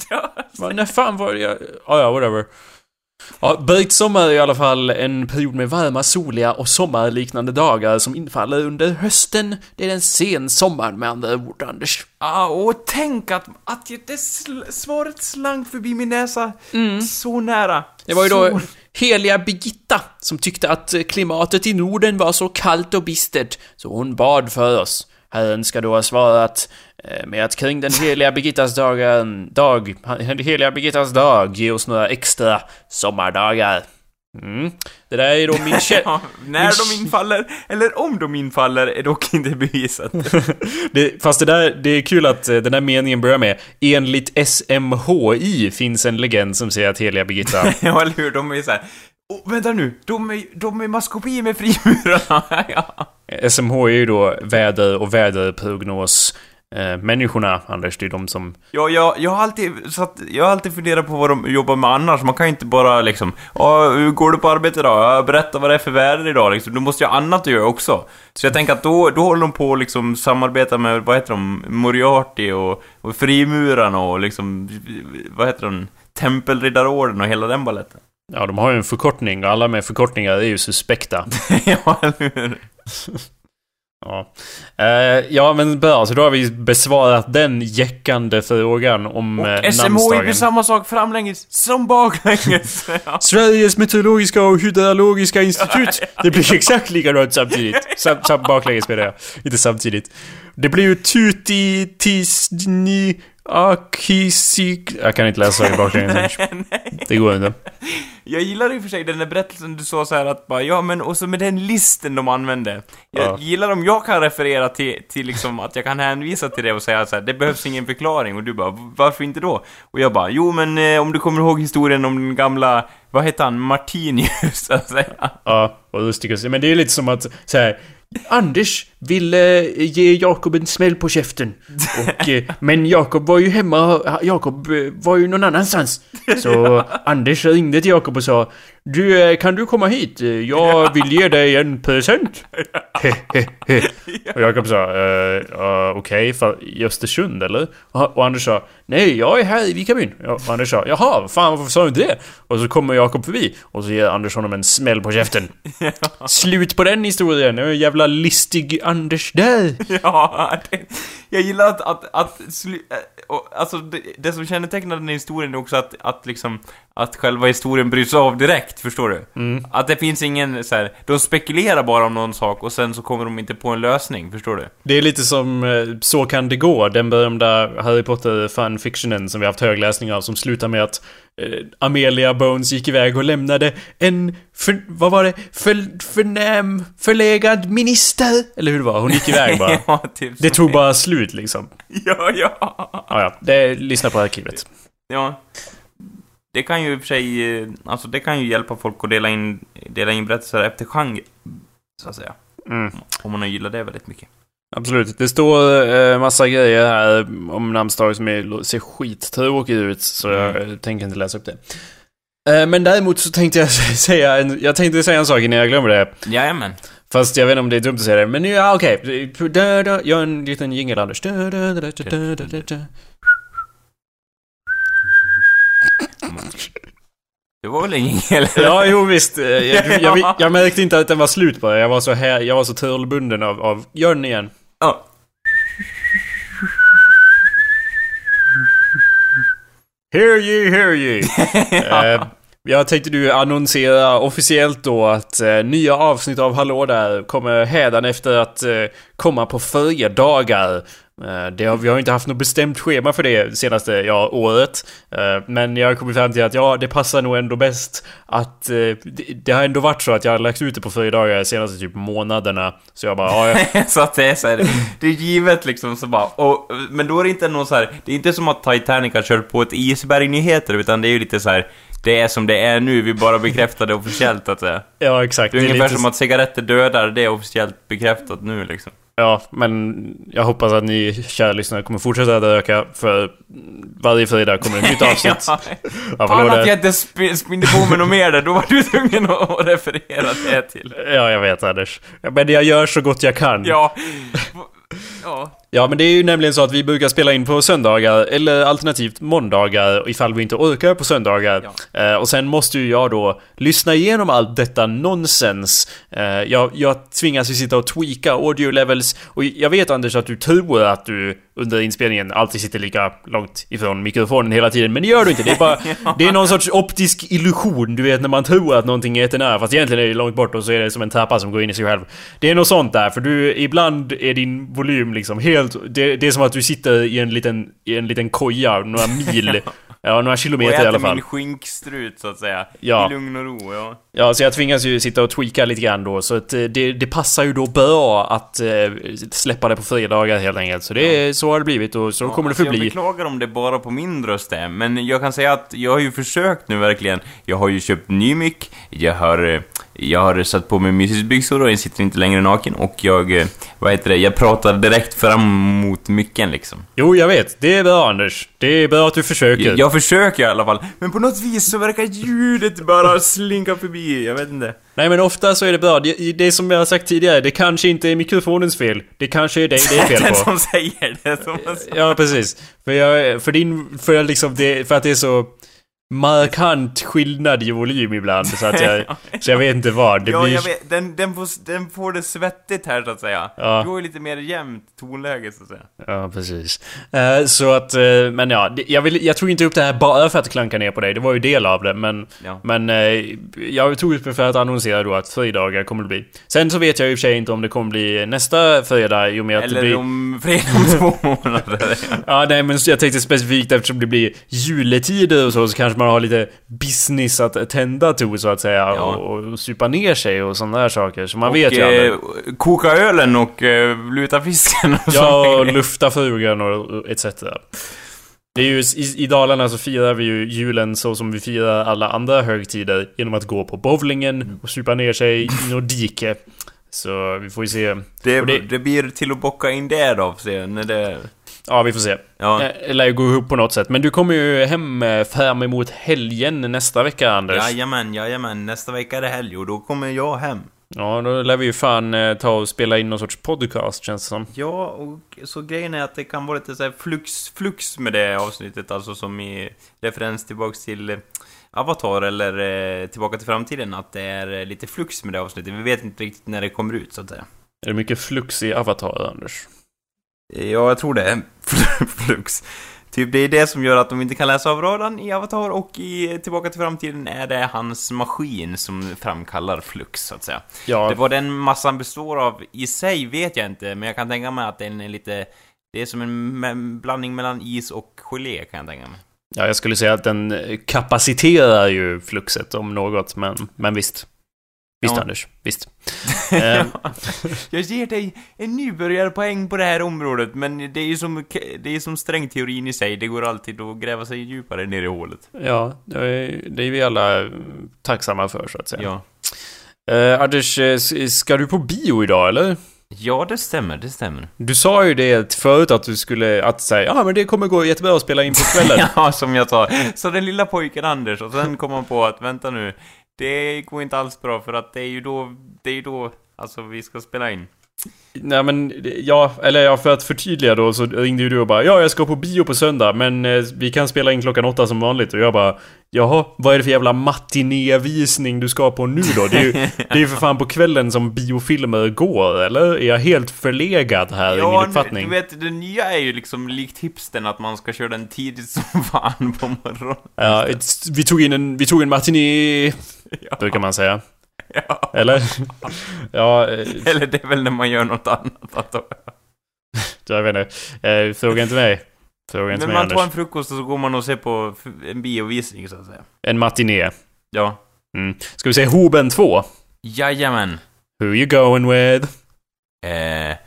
S2: ja.
S1: Va, när fan var det jag... Ah, ja, whatever. Ja, Britt Sommar är i alla fall en period med varma, soliga och sommarliknande dagar som infaller under hösten. Det är en sen sommar med andra ord, Anders.
S2: Ah, och tänk att, att det sl- svaret slank förbi min näsa så nära.
S1: Det var ju
S2: så...
S1: då heliga Birgitta som tyckte att klimatet i Norden var så kallt och bistert, så hon bad för oss. Herren ska då ha svarat med att kring den heliga Birgittas dagen, dag, den heliga Birgittas dag ge oss några extra sommardagar. Mm. Det där är då min kä-
S2: Ja, när
S1: Min-
S2: de infaller, eller om de infaller, är dock inte bevisat.
S1: det, Fast det där, det är kul att eh, den där meningen börjar med Enligt SMHI finns en legend som säger att heliga Birgitta
S2: ja, eller hur? De är så här. Oh, vänta nu, de är, de är maskopi med frimurarna. ja.
S1: SMH är ju då väder och väderprognos eh, människorna, Anders. Det är de som...
S2: Ja, jag, jag, har alltid, så att, jag har alltid funderat på vad de jobbar med annars. Man kan ju inte bara liksom, "Ja, hur går du på arbete idag? Berätta vad det är för väder idag liksom. Du måste ju ha annat att göra också. Så jag tänker att då, då håller de på att liksom samarbeta med, vad heter de, Moriarty och, och frimurarna och liksom, vad heter de, Tempelriddarorden och hela den balletten.
S1: Ja, de har ju en förkortning och alla med förkortningar är ju suspekta.
S2: ja, eller hur?
S1: Ja, eh, ja men bra, så då har vi besvarat den jäckande frågan om
S2: Och
S1: eh,
S2: SMHI
S1: namnsdagen.
S2: blir samma sak framlänges som baklänges. Ja.
S1: Sveriges meteorologiska och hydrologiska institut. Det blir exakt likadant samtidigt. Sam, sam, baklänges menar jag. Inte samtidigt. Det blir ju tuti tisni akisik... Jag kan inte läsa det baklänges. Det går inte.
S2: Jag gillar i och för sig den där berättelsen du sa så här att bara, ja men och så med den listen de använde. Jag
S1: Ja.
S2: gillar om jag kan referera till, till liksom att jag kan hänvisa till det och säga så här, det behövs ingen förklaring och du bara, varför inte då? Och jag bara, jo men eh, om du kommer ihåg historien om den gamla, vad heter han, Martinius, så att säga.
S1: Ja, och Rusticus. Men det är lite som att säga Anders ville eh, ge Jakob en smäll på käften. Och, eh, men Jakob var ju hemma, Jakob eh, var ju någon annanstans. Så Anders ringde till Jakob och sa Du, eh, kan du komma hit? Eh, Jag vill ge dig en present. och Jakob sa uh, uh, Okej, för i Östersund eller? Och, Anders sa Nej, jag är här i Vikarbyn. Och Anders sa Jaha, fan varför sa du inte det? Och så kommer Jakob förbi och så ger Anders honom en smäll på käften. Slut på den historien. Det jävla listig Anders där.
S2: Ja, det, jag gillar att, att, att och, alltså det, det som kännetecknar den här historien är också att, att liksom, att själva historien bryts av direkt, förstår du? Att det finns ingen så här, de spekulerar bara om någon sak och sen så kommer de inte på en lösning, förstår du?
S1: Det är lite som eh, Så kan det gå, den berömda Harry Potter fanfictionen som vi haft högläsning av som slutar med att eh, Amelia Bones gick iväg och lämnade en, för, vad var det? För, förnäm, förlegad minister? Eller hur det var? Hon gick iväg bara.
S2: ja, typ
S1: Det tog bara slut liksom.
S2: Ja, ja.
S1: Ja, ja. Det, lyssna på arkivet.
S2: Ja. Det kan ju i och för sig, eh, alltså det kan ju hjälpa folk att dela in, dela in berättelser efter genre, så att säga.
S1: Mm.
S2: Om man gillar det väldigt mycket.
S1: Absolut. Det står eh, massa grejer här om namnsdagar som är, ser skittråkiga ut, så jag eh, tänker inte läsa upp det. Eh, men däremot så tänkte jag säga en, jag tänkte säga en sak innan jag glömmer det.
S2: Jajamän.
S1: Fast jag vet inte om det är dumt att säga det, men ja okej. Da, Gör en liten jingel Anders.
S2: Det var väl ingen eller?
S1: Ja, jo visst. Eh, Jag, jag, jag märkte inte att den var slut bara. Jag var så här, jag var så törlbunden av, av... Gör den igen.
S2: Ja.
S1: Hear ye, hear ye. eh, jag tänkte du annonsera officiellt då att eh, nya avsnitt av Hallå där kommer hädanefter att eh, komma på fredagar. Eh, det har, vi har inte haft något bestämt schema för det senaste ja, året. Eh, men jag har kommit fram till att ja, det passar nog ändå bäst att... Eh, det, det har ändå varit så att jag har lagt ut det på fredagar de senaste typ månaderna. Så jag bara, ja, ja,
S2: så att det är så här, det är givet liksom så bara, och, men då är det inte någon så här, det är inte som att Titanic har kört på ett isberg nyheter utan det är ju lite så här. Det är som det är nu, vi bara bekräftar det officiellt att säga.
S1: ja exakt.
S2: Det är ungefär
S1: lite
S2: som att cigaretter dödar, det är officiellt bekräftat nu liksom.
S1: Ja, men jag hoppas att ni kära lyssnare kommer fortsätta att öka för varje fredag kommer ett nytt avsnitt.
S2: ja.
S1: Ja,
S2: Fan att jag inte sp- spinner på med något mer där, då var du tvungen att att referera det till.
S1: ja, jag vet Anders. Men jag gör så gott jag kan.
S2: Ja. Ja.
S1: Ja, men det är ju nämligen så att vi brukar spela in på söndagar, eller alternativt måndagar, ifall vi inte orkar på söndagar. Eh, och sen måste ju jag då lyssna igenom allt detta nonsens. Eh, jag, jag tvingas ju sitta och tweaka audio levels, och jag vet Anders att du tror att du under inspelningen alltid sitter lika långt ifrån mikrofonen hela tiden, men det gör du inte. Det är bara, det är någon sorts optisk illusion, du vet när man tror att någonting är jättenära, fast egentligen är det långt bort och så är det som en trappa som går in i sig själv. Det är något sånt där, för du, ibland är din volym liksom helt... Det, det är som att du sitter i en liten, i en liten koja, några mil. Ja, några
S2: Och
S1: kilometer i
S2: äter
S1: alla fall.
S2: min skinkstrut så att säga.
S1: Ja.
S2: I lugn och ro, ja.
S1: Ja, så jag tvingas ju sitta och tweaka lite grann då, så att eh, det, det passar ju då bra att eh, släppa det på fredagar helt enkelt. Så det är, så har det blivit och så kommer det
S2: alltså, Jag
S1: förbli.
S2: beklagar om det bara på min röst är, men jag kan säga att jag har ju försökt nu verkligen. Jag har ju köpt ny mick, jag har Jag har satt på mig mysisbyxor och jag sitter inte längre naken och jag, eh, vad heter det, jag pratar direkt fram mot micken liksom.
S1: Jo, jag vet. Det är bra Anders. Det är bra att du försöker.
S2: Jag, jag försöker i alla fall, men på något vis så verkar ljudet bara slinka förbi, jag vet inte.
S1: Nej men ofta så är det bra. Det, det som jag har sagt tidigare, det kanske inte är mikrofonens fel. Det kanske är dig det är fel
S2: Den
S1: på.
S2: som säger det, som.
S1: Ja, precis. För, jag, för din... För, liksom det, för att det är så markant skillnad i volym ibland. Så att jag... så jag vet inte vad. Det
S2: ja,
S1: blir...
S2: jag vet, den, den, får, den får det svettigt här så att säga.
S1: Ja.
S2: Har ju lite mer jämnt tonläge så att säga.
S1: Ja, precis. Eh, så att, eh, men ja, det- jag, vill, jag tog inte upp det här bara för att klanka ner på dig. Det var ju del av det, men...
S2: Ja.
S1: Men eh, jag tog upp det för att annonsera då att fredagar kommer det bli. Sen så vet jag i och för sig inte om det kommer bli nästa fredag i och med att det
S2: Eller
S1: blir...
S2: om fredag om två månader.
S1: Ja, nej men jag tänkte specifikt eftersom det blir juletider och så, så kanske man har lite business att tända till så att säga.
S2: Ja.
S1: Och, och supa ner sig och sådana där saker. Så man vet ju
S2: och,
S1: aldrig.
S2: eh, koka ölen och eh, luta fisken och
S1: Ja, och lufta frugan och och etc. Det är ju, i, I Dalarna så firar vi ju julen så som vi firar alla andra högtider genom att gå på bowlingen och supa ner sig i något dike. Så vi får ju se.
S2: det,
S1: och det-
S2: det blir till att bocka in det då, se, när det...
S1: Ja, vi får se.
S2: Ja.
S1: Eh, Det lär ju gå ihop på något sätt. Men du kommer ju hem eh, fram emot helgen nästa vecka, Anders.
S2: Jajamän, jajamän. Nästa vecka är det helg och då kommer jag hem.
S1: Ja, då lär vi ju fan eh, ta och spela in någon sorts podcast, känns det som.
S2: Ja, och så grejen är att det kan vara lite så flux, flux med det avsnittet, alltså som i referens tillbaks till eh, Avatar eller eh, Tillbaka till framtiden, att det är eh, lite flux med det avsnittet. Vi vet inte riktigt när det kommer ut, så att säga.
S1: Är det mycket flux i Avatar, Anders?
S2: Ja, jag tror det. Flux. Typ det är det som gör att de inte kan läsa av radarn i Avatar och i Tillbaka till framtiden är det hans maskin som framkallar flux, så att säga.
S1: Ja,
S2: Det vad den massan består av i sig vet jag inte, men jag kan tänka mig att den är lite... Det är som en blandning mellan is och gelé, kan jag tänka mig.
S1: ja, jag skulle säga att den kapaciterar ju fluxet om något, men, men visst. Visst,
S2: Ja.
S1: Anders. Visst. Eh,
S2: jag ger dig en nybörjarpoäng på det här området, men det är ju som, det är som strängteorin i sig. Det går alltid att gräva sig djupare ner i hålet.
S1: ja, det är, det är vi alla tacksamma för, så att säga.
S2: Ja.
S1: Eh, Anders, eh, ska du på bio idag, eller?
S2: Ja, det stämmer, det stämmer.
S1: Du sa ju det förut att du skulle, att säga, ja men det kommer gå jättebra att spela in på kvällen.
S2: Ja, som jag sa. Så den lilla pojken Anders, och sen kom han på att vänta nu, det går inte alls bra för att det är ju då, det är ju då, alltså vi ska spela in.
S1: Nej men, ja, eller ja, för att förtydliga då så ringde ju du och bara Ja, jag ska på bio på söndag, men eh, vi kan spela in klockan åtta som vanligt. Och jag bara Jaha, vad är det för jävla matinévisning du ska på nu då? Det är ju, det är ju för fan på kvällen som biofilmer går, eller? Är jag helt förlegad här i min uppfattning?
S2: du vet, det nya är ju liksom likt hipsten att man ska köra den tidigt som fan på morgonen.
S1: Ja, ett- vi tog in en, vi tog en matiné,
S2: Ja,
S1: brukar man säga.
S2: Ja.
S1: Eller? Ja, eh,
S2: Eller det är väl när man gör något annat antar jag.
S1: jag vet inte. Eh, Fråga inte mig. Fråga inte
S2: Men
S1: mig
S2: man tar en frukost och så går man och ser på en biovisning så att säga.
S1: En matiné.
S2: Ja.
S1: Mm. Ska vi säga Hoben 2?
S2: Jajamän.
S1: Who you going with?
S2: Eh, eh,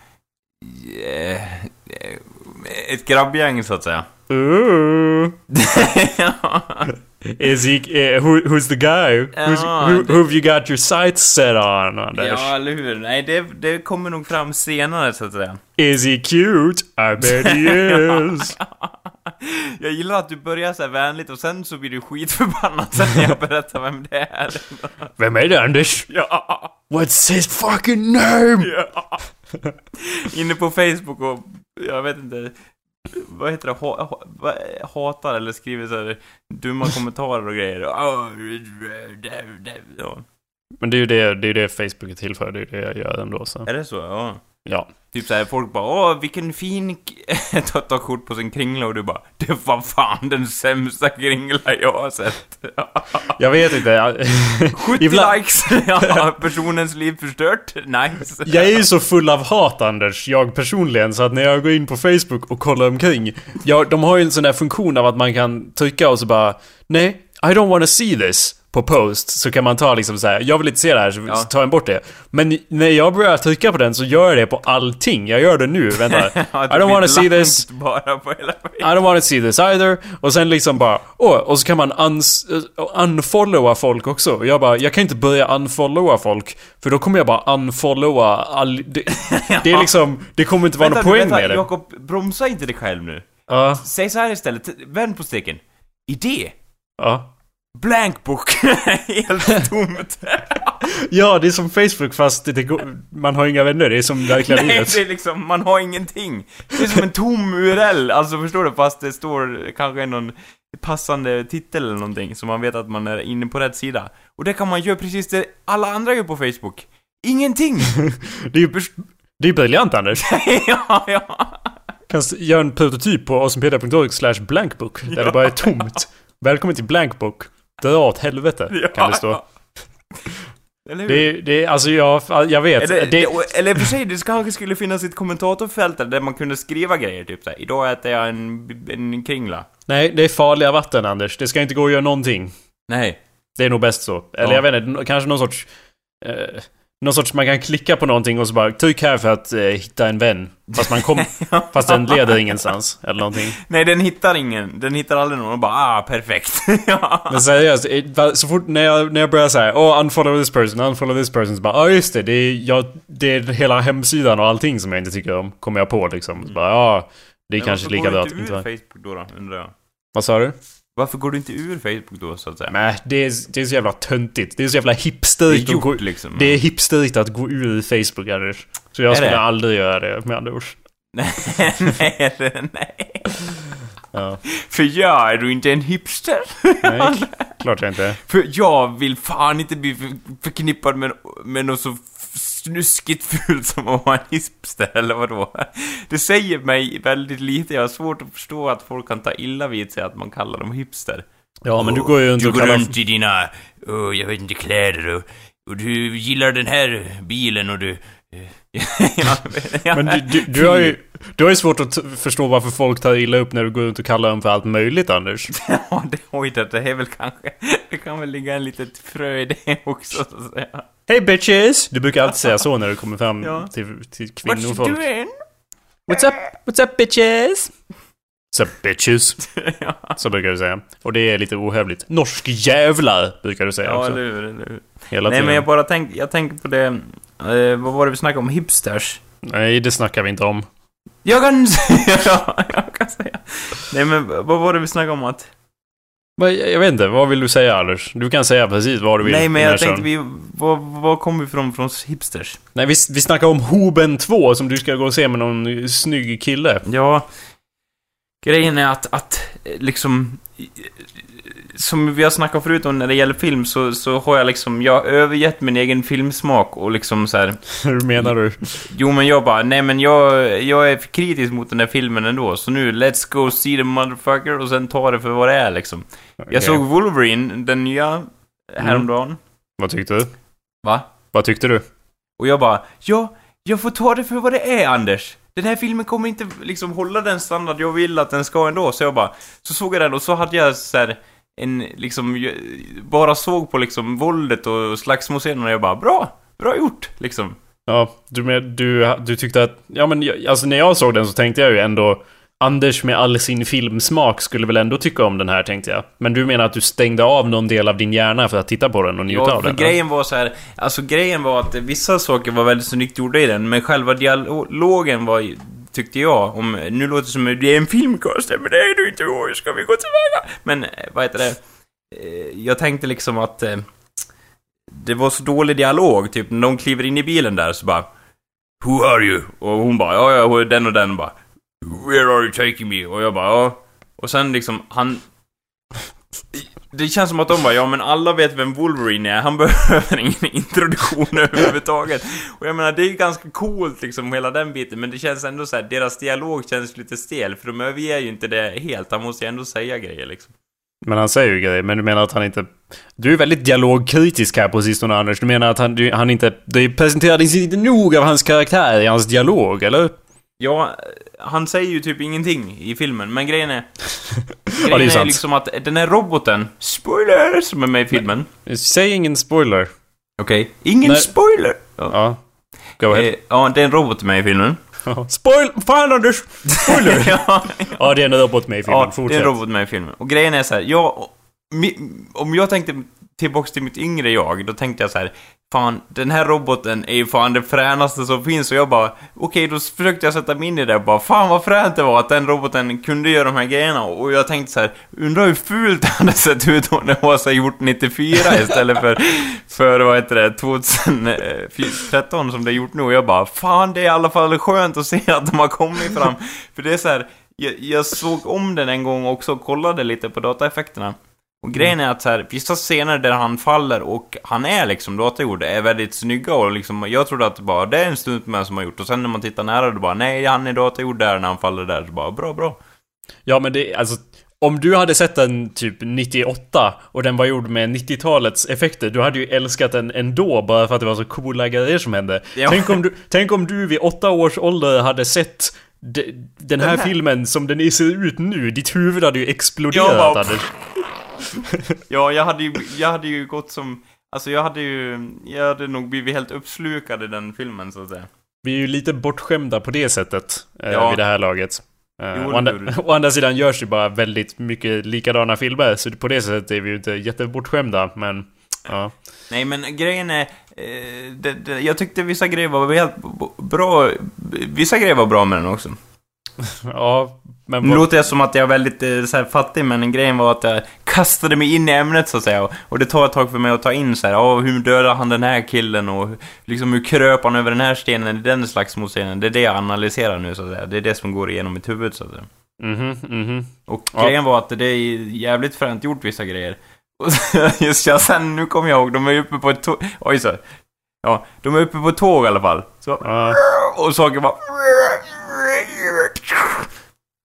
S2: ett grabbgäng så att säga.
S1: Ooh. Is he, eh, who, who's the guy? Who's,
S2: Ja,
S1: who, who have you got your sights set on, Anders?
S2: ja, eller hur? Nej, det, det kommer nog fram senare så att säga.
S1: Is he cute? I bet he is.
S2: Jag gillar att du börjar så här vänligt och sen så blir du skitförbannad sen när jag berättar vem det är.
S1: Vem är det, Anders?
S2: Ja.
S1: What's his fucking name?
S2: ja. Inne på Facebook och, jag vet inte, vad heter det, ha, ha, vad- hatar eller skriver så här dumma kommentarer och grejer. Ja.
S1: Men det är ju det, det, är det Facebook är till för. Det är det jag gör ändå, så.
S2: Är det så? Ja.
S1: Ja.
S2: Typ såhär, folk bara åh vilken fin k-" ta, ta kort på sin kringla och du bara Det var fan den sämsta kringla jag har sett.
S1: Jag vet inte.
S2: 70
S1: Ibland-
S2: likes! ja, personens liv förstört. Nice.
S1: Jag är ju så full av hat Anders, jag personligen, så att när jag går in på Facebook och kollar omkring ja, De har ju en sån där funktion av att man kan trycka och så bara Nej, I don't wanna see this på post så kan man ta liksom så här, jag vill inte se det här så
S2: Ja.
S1: tar jag bort det. Men när jag börjar trycka på den så gör jag det på allting. Jag gör det nu, vänta.
S2: Ja,
S1: I don't wanna see this. I don't want to see this either. Och sen liksom bara, åh, och så kan man uns, uh, unfollowa folk också. Jag bara, jag kan inte börja unfollowa folk. För då kommer jag bara unfollowa all... Det, det är liksom, det kommer inte vara
S2: Vänta,
S1: någon poäng
S2: vänta,
S1: med det.
S2: Jakob, bromsa inte dig själv nu.
S1: Ja,
S2: Säg så här istället, vänd på steken. Idé.
S1: ja.
S2: Blank book. Helt tomt.
S1: Ja, det är som Facebook fast det går, man har inga vänner. Det är som verkliga
S2: Nej,
S1: livet.
S2: det är liksom, man har ingenting. Det är som en tom URL, alltså förstår du? Fast det står kanske någon passande titel eller någonting, så man vet att man är inne på rätt sida. Och det kan man göra precis det alla andra gör på Facebook. Ingenting!
S1: Det är ju det är briljant Anders.
S2: ja, ja.
S1: kan göra en prototyp på awesomepedia.org slash blankbook. Där det bara är tomt. Välkommen till blankbook. Dra åt helvete, kan det stå.
S2: Eller hur?
S1: Det det alltså jag, jag vet.
S2: Eller,
S1: det,
S2: eller för sig, det kanske skulle finnas ett kommentatorfält där där man kunde skriva grejer, typ såhär. Idag äter jag en, en kringla.
S1: nej, det är farliga vatten Anders. Det ska inte gå att göra någonting.
S2: Nej.
S1: Det är nog bäst så. Eller
S2: Ja.
S1: jag vet inte, kanske någon sorts... Eh, någon sorts, man kan klicka på någonting och så bara tryck här för att eh, hitta en vän. Fast man kom, fast den leder ingenstans. Eller någonting.
S2: Nej, den hittar ingen. Den hittar aldrig någon och bara ah, perfekt. ja.
S1: Men seriöst, så fort när jag, när jag börjar säga oh unfollow this person, unfollow this person, så bara ja ah, just det, det är, jag, det är hela hemsidan och allting som jag inte tycker om, kommer jag på liksom. Så bara ja, det är
S2: Men
S1: kanske lika bra att
S2: inte. Facebook då, då, undrar jag?
S1: Vad sa du?
S2: Varför går du inte ur Facebook då, så att säga?
S1: Nej, det är, det är så jävla töntigt. Det är så jävla
S2: det är
S1: hipsterigt att gå,
S2: gjort liksom.
S1: Det är hipsterigt att gå ur Facebook, Anders. Så jag
S2: Är
S1: skulle
S2: det?
S1: aldrig göra det, med andra ord.
S2: nej, nej, nej.
S1: Ja.
S2: För jag är du inte en hipster.
S1: Nej, klart jag inte.
S2: För jag vill fan inte bli för, förknippad med, med något så snuskigt fult som att vara en hipster, eller vadå? Det säger mig väldigt lite, jag har svårt att förstå att folk kan ta illa vid sig att man kallar dem hipster.
S1: Ja, men du går ju runt
S2: Du går runt i dina, oh, jag vet inte, kläder och, och du gillar den här bilen och du... ja.
S1: Men du, du, du, har ju, du har ju svårt att förstå varför folk tar illa upp när du går runt och kallar dem för allt möjligt, Anders.
S2: Ja, det, oj, det är väl kanske... Det kan väl ligga en litet frö i det också, så att säga.
S1: Hey bitches! Du brukar alltid säga så när du kommer fram
S2: Ja.
S1: till, till
S2: What
S1: kvinnofolk.
S2: you doing?
S1: What's up? What's up bitches? What's up bitches?
S2: ja,
S1: Så brukar du säga. Och det är lite ohövligt. Norsk jävlar brukar du säga
S2: ja
S1: också.
S2: eller hur, eller hur.
S1: Hela
S2: Nej,
S1: tiden.
S2: men jag bara tänk, jag tänker på det... Eh, vad var det vi snackade om? Hipsters?
S1: Nej, det snackar vi inte om.
S2: Jag kan säga... ja, jag kan säga. Nej, men vad var det vi snackade om att...
S1: Jag vet inte, vad vill du säga Anders? Du kan säga precis vad du vill.
S2: Nej, men jag tänkte vi... Vad, vad kom vi från, från hipsters?
S1: Nej, vi, vi snackar om Hoben 2 som du ska gå och se med någon snygg kille.
S2: Ja, grejen är att, att eh, liksom... Som vi har snackat förut om när det gäller film så, så har jag liksom, jag har övergett min egen filmsmak och liksom så här.
S1: Hur menar du?
S2: Jo men jag bara, nej men jag, jag är för kritisk mot den där filmen ändå, så nu let's go see the motherfucker och sen ta det för vad det är liksom. Jag
S1: Okej.
S2: såg Wolverine, den nya, häromdagen.
S1: Vad tyckte du?
S2: Va?
S1: Vad tyckte du?
S2: Och jag bara, ja, jag får ta det för vad det är, Anders. Den här filmen kommer inte liksom hålla den standard jag vill att den ska ändå. Så jag bara, så såg jag den och så hade jag så här en, liksom, bara såg på liksom våldet och slagsmålscenerna och jag bara, bra, bra gjort, liksom.
S1: Ja, du, med, du, du tyckte att... Ja men alltså när jag såg den så tänkte jag ju ändå... Anders med all sin filmsmak skulle väl ändå tycka om den här tänkte jag. Men du menar att du stängde av någon del av din hjärna för att titta på den och njuta
S2: Ja,
S1: av den?
S2: grejen var så här, alltså grejen var att vissa saker var väldigt snyggt gjorda i den, men själva dialogen var, tyckte jag, om, nu låter det som att det är en filmkast, men det är du inte, hur ska vi gå tillväga? Men, eh, vad heter det, eh, jag tänkte liksom att eh, det var så dålig dialog, typ när de kliver in i bilen där så bara Who are you? Och hon bara, ja, ja, den och den bara Where are you taking me? Och jag bara, ja. Och sen liksom, han det känns som att de bara, ja men alla vet vem Wolverine är, han behöver ingen introduktion överhuvudtaget. Och jag menar, det är ganska coolt liksom, hela den biten, men det känns ändå så här, deras dialog känns lite stel, för de överger ju inte det helt, han måste ju ändå säga grejer liksom.
S1: Men han säger ju grejer, men du menar att han inte... Du är väldigt dialogkritisk här på sistone Anders. Du menar att han, du, han inte... Det presenterades inte nog av hans karaktär i hans dialog, eller?
S2: Ja, han säger ju typ ingenting i filmen, men grejen är...
S1: det är
S2: grejen är,
S1: sant.
S2: liksom att den här roboten, spoiler, som är med i filmen.
S1: Säg ingen spoiler.
S2: Okej, ingen
S1: Nej.
S2: spoiler! Ja.
S1: Ja. Go ahead.
S2: Eh, ja, det är en robot med i filmen.
S1: Spoil... Fan Anders! Spoiler!
S2: ja,
S1: ja, det är en robot med i filmen.
S2: ja, det är
S1: Fortsätt.
S2: en robot med i filmen. Och grejen är så här, jag... Om jag tänkte tillbaks till mitt yngre jag, då tänkte jag så här. Fan, den här roboten är ju fan det fränaste som finns och jag bara Okej, då försökte jag sätta mig in i det och bara Fan vad fränt det var att den roboten kunde göra de här grejerna och jag tänkte så här. Undrar hur fult det hade sett ut om det var så gjort 94 istället för För vad heter det, 2013 eh, som det är gjort nu och jag bara Fan, det är i alla fall skönt att se att de har kommit fram För det är så här jag, jag såg om den en gång också och kollade lite på dataeffekterna och grejen är att så här, vissa scener där han faller och han är liksom datagjord är väldigt snygga och liksom, jag trodde att det bara, det är en stuntman som har gjort och sen när man tittar nära då bara, nej han är datagjord där när han faller där, så bara, bra, bra.
S1: Ja, men det... Alltså... Om du hade sett den typ 98 och den var gjord med 90-talets effekter, du hade ju älskat den ändå bara för att det var så coola grejer som hände.
S2: Ja.
S1: Tänk, om du, tänk om du vid åtta års ålder hade sett de, den här,
S2: Den här-
S1: filmen som den ser ut nu. Ditt huvud hade ju exploderat
S2: bara-
S1: Anders.
S2: Ja, jag hade ju, jag hade ju gått som, alltså jag hade ju, jag hade nog blivit helt uppslukad i den filmen så att säga.
S1: Vi är ju lite bortskämda på det sättet eh,
S2: Ja.
S1: vid det här laget. Eh, å, andra, å andra sidan görs ju bara väldigt mycket likadana filmer, så på det sättet är vi ju inte jättebortskämda, men... Ja.
S2: Nej men grejen är, eh, det, det, jag tyckte vissa grejer var helt bra, vissa grejer var bra med den också.
S1: Ja, men...
S2: Nu låter jag som att jag är väldigt eh, så här, fattig, men grejen var att jag kastade mig in i ämnet så att säga. Och, det tar ett tag för mig att ta in så här, ja, hur dödade han den här killen och liksom hur kröp han över den här stenen i den slagsmålscenen. Det är det jag analyserar nu så att säga. Det är det som går igenom mitt huvud så att säga.
S1: Mhm, mhm.
S2: Och
S1: Ja.
S2: grejen var att det är jävligt fränt gjort vissa grejer. Och just ja, sen, nu kommer jag ihåg, de är uppe på ett tåg. Oj så. Ja, de är uppe på ett tåg i alla fall. Så,
S1: Ja.
S2: och saker bara...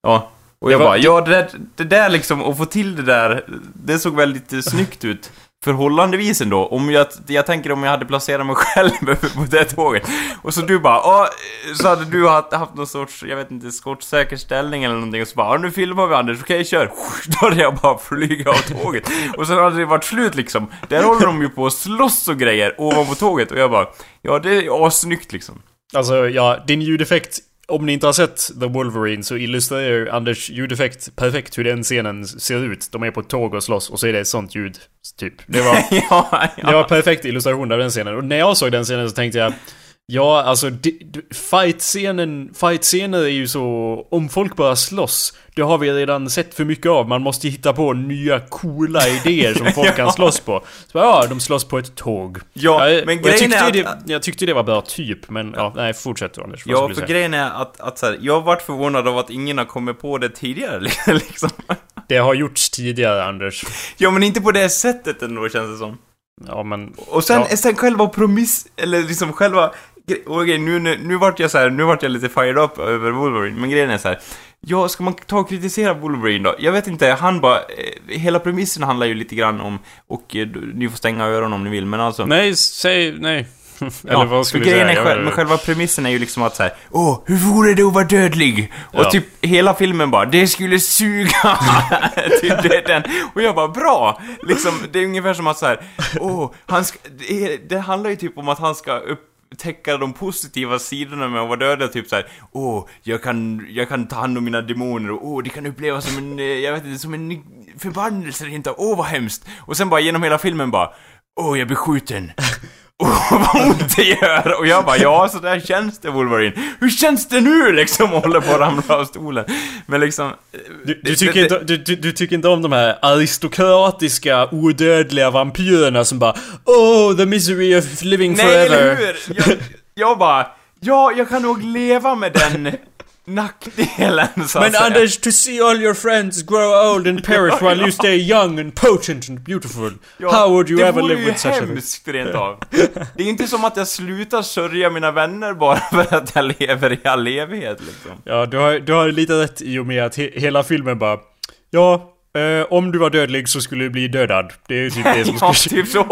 S2: Ja. Och jag
S1: var-
S2: bara, ja det där, det där liksom, att få till det där, det såg väldigt eh, snyggt ut. Förhållandevis ändå. Om jag, jag tänker om jag hade placerat mig själv på det tåget. Och så du bara, åh, så hade du haft, haft någon sorts, jag vet inte, skottsäker ställning eller någonting och så bara, "Ja, nu filmar vi Anders, okej kör. Då hade jag bara flyga av tåget. Och sen hade det varit slut liksom. Där håller de ju på att slåss och grejer ovanpå tåget och jag bara, ja det är assnyggt liksom.
S1: Alltså, ja, din ljudeffekt... Om ni inte har sett The Wolverine så illustrerar Anders ljudeffekt perfekt hur den scenen ser ut. De är på ett tåg och slåss och så är det ett sånt ljud, typ. Det var...
S2: ja, ja.
S1: Det var perfekt illustration av den scenen. Och när jag såg den scenen så tänkte jag... Ja, alltså fight-scenen, fight-scener är ju så... Om folk bara slåss, det har vi redan sett för mycket av. Man måste hitta på nya coola idéer som folk kan
S2: Ja.
S1: slåss på. Så ja, de slåss på ett tåg.
S2: Ja,
S1: jag,
S2: men
S1: och jag
S2: grejen
S1: tyckte,
S2: är
S1: det,
S2: att-
S1: jag tyckte det var bra typ, men ja, nej, fortsätt du Anders.
S2: Ja, för
S1: säga?
S2: grejen är att, att så här, jag har varit förvånad av att ingen har kommit på det tidigare, liksom.
S1: Det har gjorts tidigare, Anders.
S2: Ja, men inte på det sättet ändå, känns det som.
S1: Ja, men...
S2: Och sen,
S1: Ja.
S2: sen själva promiss, eller liksom själva... Och okej, nu, nu, nu vart jag så här, nu vart jag lite fired up över Wolverine, men grejen är så här. Ja, ska man ta och kritisera Wolverine då? Jag vet inte, han bara... Eh, hela premissen handlar ju lite grann om... Och eh, ni får stänga öronen om ni vill, men alltså...
S1: Nej, säg nej. Eller
S2: Ja,
S1: vad skulle du säga?
S2: är själv, men själva premissen är ju liksom att så här, Åh, hur vore det att vara dödlig? Och
S1: Ja.
S2: typ hela filmen bara, det skulle suga! typ det är den. Och jag bara, bra! Liksom, det är ungefär som att så här, åh, han ska, det, det handlar ju typ om att han ska täcka de positiva sidorna med att vara döda, typ såhär Åh, åh, jag kan, jag kan ta hand om mina demoner och åh, det kan upplevas som en, eh, jag vet inte, som en förbannelse rent av, åh vad hemskt! Och sen bara genom hela filmen bara, åh, jag blir skjuten! Åh, vad ont det gör! Och jag bara, ja, så där känns det Wolverine. Hur känns det nu liksom? Och håller på att ramla av stolen. Men liksom...
S1: Du, du, tycker
S2: det-
S1: inte, du, du, du tycker inte om de här aristokratiska, odödliga vampyrerna som bara Oh, the misery of living
S2: Nej,
S1: forever.
S2: eller hur? Jag, jag bara, ja, jag kan nog leva med den nackdelen, så att
S1: Men
S2: säga.
S1: Anders, to see all your friends grow old and perish while you stay young and potent and beautiful.
S2: Ja,
S1: How would you
S2: det
S1: ever
S2: vore
S1: live
S2: ju
S1: with such a thing?
S2: hemskt rent av. Det är inte som att jag slutar sörja mina vänner bara för att jag lever i all evighet liksom.
S1: Ja, du har, du har lite rätt i och med att he, hela filmen bara Ja, eh, om du var dödlig så skulle du bli dödad. Det är ju typ det som
S2: ja,
S1: skulle...
S2: typ så.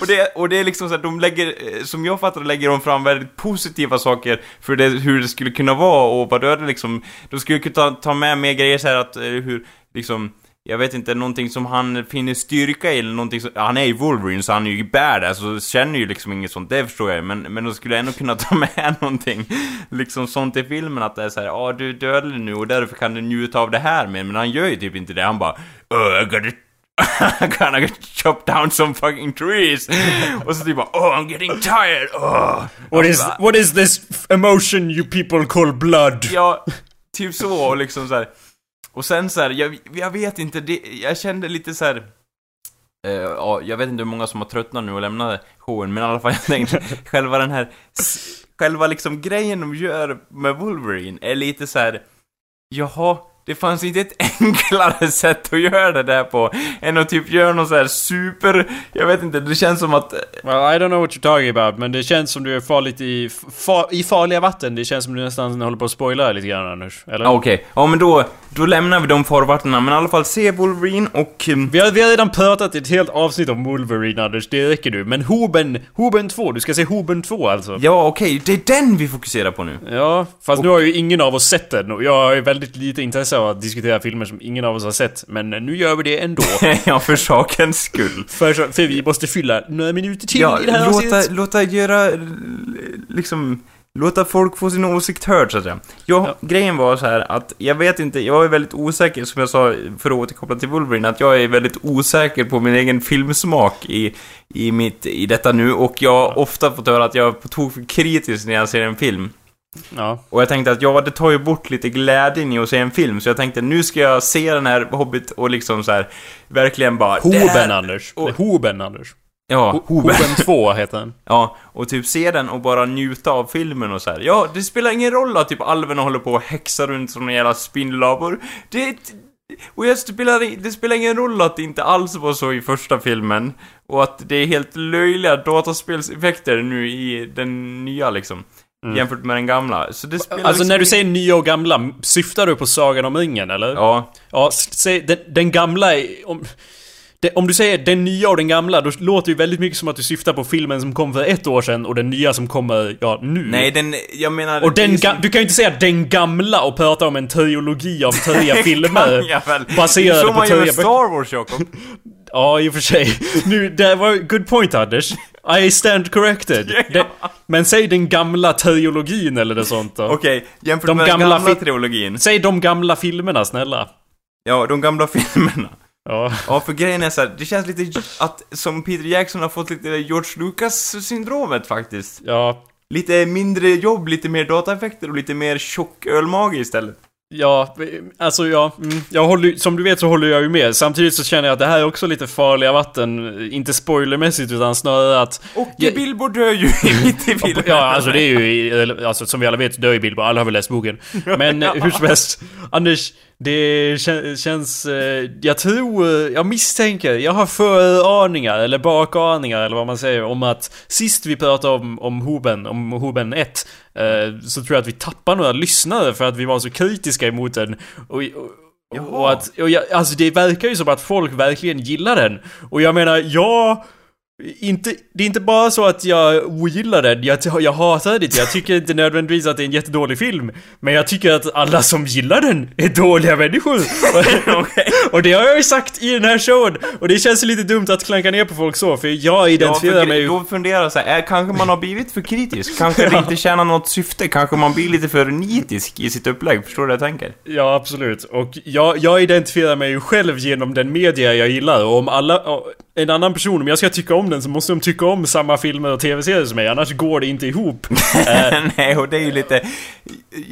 S2: Och det, och det är liksom så att de lägger, eh, som jag fattar lägger de fram väldigt positiva saker för det, hur det skulle kunna vara och vad dödlig liksom. De skulle kunna ta, ta med mer grejer så här att, eh, hur, liksom, jag vet inte, någonting som han finner styrka i eller någonting som, han är ju Wolverine så han är ju badass och känner ju liksom inget sånt, det förstår jag men, men de skulle ändå kunna ta med någonting, liksom sånt i filmen att det är såhär, ja ah, du är dödlig nu och därför kan du njuta av det här med, men han gör ju typ inte det, han bara, oh, I gotta I'm gonna chop down some fucking trees. och så typ bara, oh I'm getting tired, oh.
S1: What is, what is this emotion you people call blood?
S2: Ja, typ så och liksom så här. Och sen så här, jag, jag vet inte, det, jag kände lite så här. eh, ja, jag vet inte hur många som har tröttnat nu och lämnat showen, men i alla fall jag tänkte, själva den här, själva liksom grejen de gör med Wolverine är lite så här. jaha, det fanns inte ett enklare sätt att göra det där på, än att typ göra någon så här super, jag vet inte, det känns som att,
S1: Well, I don't know what you're talking about, men det känns som du är farligt i, fa, i farliga vatten. Det känns som du nästan håller på att spoila lite grann Anders. Eller?
S2: okej, ja men då, då lämnar vi de farvattnen, men i alla fall se Wolverine och... ehm,
S1: Vi har, vi har redan pratat ett helt avsnitt om Wolverine Anders, det räcker nu. Men Hoben, Hoben 2, du ska se Hoben 2 alltså.
S2: Ja, okej, det är den vi fokuserar på nu.
S1: Ja, fast nu har ju ingen av oss sett den och jag har ju väldigt lite intresse av att diskutera filmer som ingen av oss har sett. Men nu gör vi det ändå.
S2: ja, för sakens skull.
S1: för, för vi måste fylla några minuter till
S2: Ja,
S1: i det här
S2: låta,
S1: avsnittet.
S2: låta göra, liksom, låta folk få sin åsikt hörd, så att säga. Ja,
S1: Ja.
S2: grejen var så här att, jag vet inte, jag är väldigt osäker, som jag sa, för att återkoppla till Wolverine, att jag är väldigt osäker på min egen filmsmak i, i mitt, i detta nu, och jag har ofta fått höra att jag är på tok för kritisk när jag ser en film.
S1: Ja.
S2: Och jag tänkte att ja, det tar ju bort lite glädjen i att se en film, så jag tänkte nu ska jag se den här Hobbit och liksom så här verkligen bara...
S1: Hoben Anders.
S2: och-
S1: Hoben Anders.
S2: Ja,
S1: Ho-
S2: Hoben.
S1: Hoben 2 heter den.
S2: Ja, och typ se den och bara njuta av filmen och så här. Ja, det spelar ingen roll att typ alverna håller på och häxar runt som jävla spindellabor. Det... Och jag spelar, det spelar ingen roll att det inte alls var så i första filmen. Och att det är helt löjliga dataspelseffekter nu i den nya liksom. Jämfört med den gamla. Så det spelar
S1: Alltså
S2: liksom
S1: när du säger nya och gamla, syftar du på Sagan om ringen eller?
S2: Ja,
S1: Ja, s- säg, den, den gamla är, om, det, om du säger den nya och den gamla, då låter det ju väldigt mycket som att du syftar på filmen som kom för ett år sedan och den nya som kommer, ja, nu.
S2: nej den, jag menar...
S1: Och den
S2: det som-
S1: du kan ju inte säga den gamla och prata om en trilogi av tre filmer.
S2: Kan väl.
S1: baserade
S2: Det är så
S1: på
S2: man gör Star Wars, Jakob.
S1: Ja, i och för sig. Nu, det var good point Anders. I stand corrected.
S2: Ja.
S1: Det, men säg den gamla trilogin eller något sånt då.
S2: Okej, jämfört
S1: De
S2: med
S1: gamla
S2: den gamla trilogin.
S1: Säg de gamla filmerna snälla.
S2: Ja, de gamla filmerna.
S1: Ja.
S2: Ja, för grejen är så här, det känns lite att som Peter Jackson har fått lite George Lucas-syndromet faktiskt.
S1: Ja.
S2: Lite mindre jobb, lite mer dataeffekter och lite mer tjock ölmage istället.
S1: Ja, alltså ja, mm, jag håller, som du vet så håller jag ju med. Samtidigt så känner jag att det här är också lite farliga vatten. Inte spoilermässigt utan snarare att...
S2: Och
S1: Ja.
S2: Bilbo dör ju mitt i filmen.
S1: Ja, alltså det är ju, alltså som vi alla vet dör ju Bilbo, alla har väl läst boken. Men eh, hur som helst, Anders, det kän, känns, eh, jag tror, eh, jag misstänker, jag har föraningar eller bakaningar eller vad man säger om att sist vi pratade om, om Hoben, om Hoben 1, eh, så tror jag att vi tappade några lyssnare för att vi var så kritiska emot den. Och, och,
S2: Jaha.
S1: och att, och jag, alltså det verkar ju som att folk verkligen gillar den. Och jag menar, ja... Inte, det är inte bara så att jag ogillar den, jag, jag hatar det Jag tycker inte nödvändigtvis att det är en jättedålig film Men jag tycker att alla som gillar den är dåliga människor. Och det har jag ju sagt i den här showen Och det känns lite dumt att klanka ner på folk så För jag
S2: Ja,
S1: identifierar
S2: för
S1: mig
S2: då funderar jag så här, är, kanske man har blivit för kritisk? Kanske det inte tjänar något syfte? Kanske man blir lite för nitisk i sitt upplägg? Förstår du vad jag tänker?
S1: Ja, absolut. Och jag, jag identifierar mig ju själv genom den media jag gillar. Och om alla... och En annan person, om jag ska tycka om den så måste de tycka om samma filmer och tv-serier som mig. Annars går det inte ihop. Eh,
S2: Nej, och det är ju lite...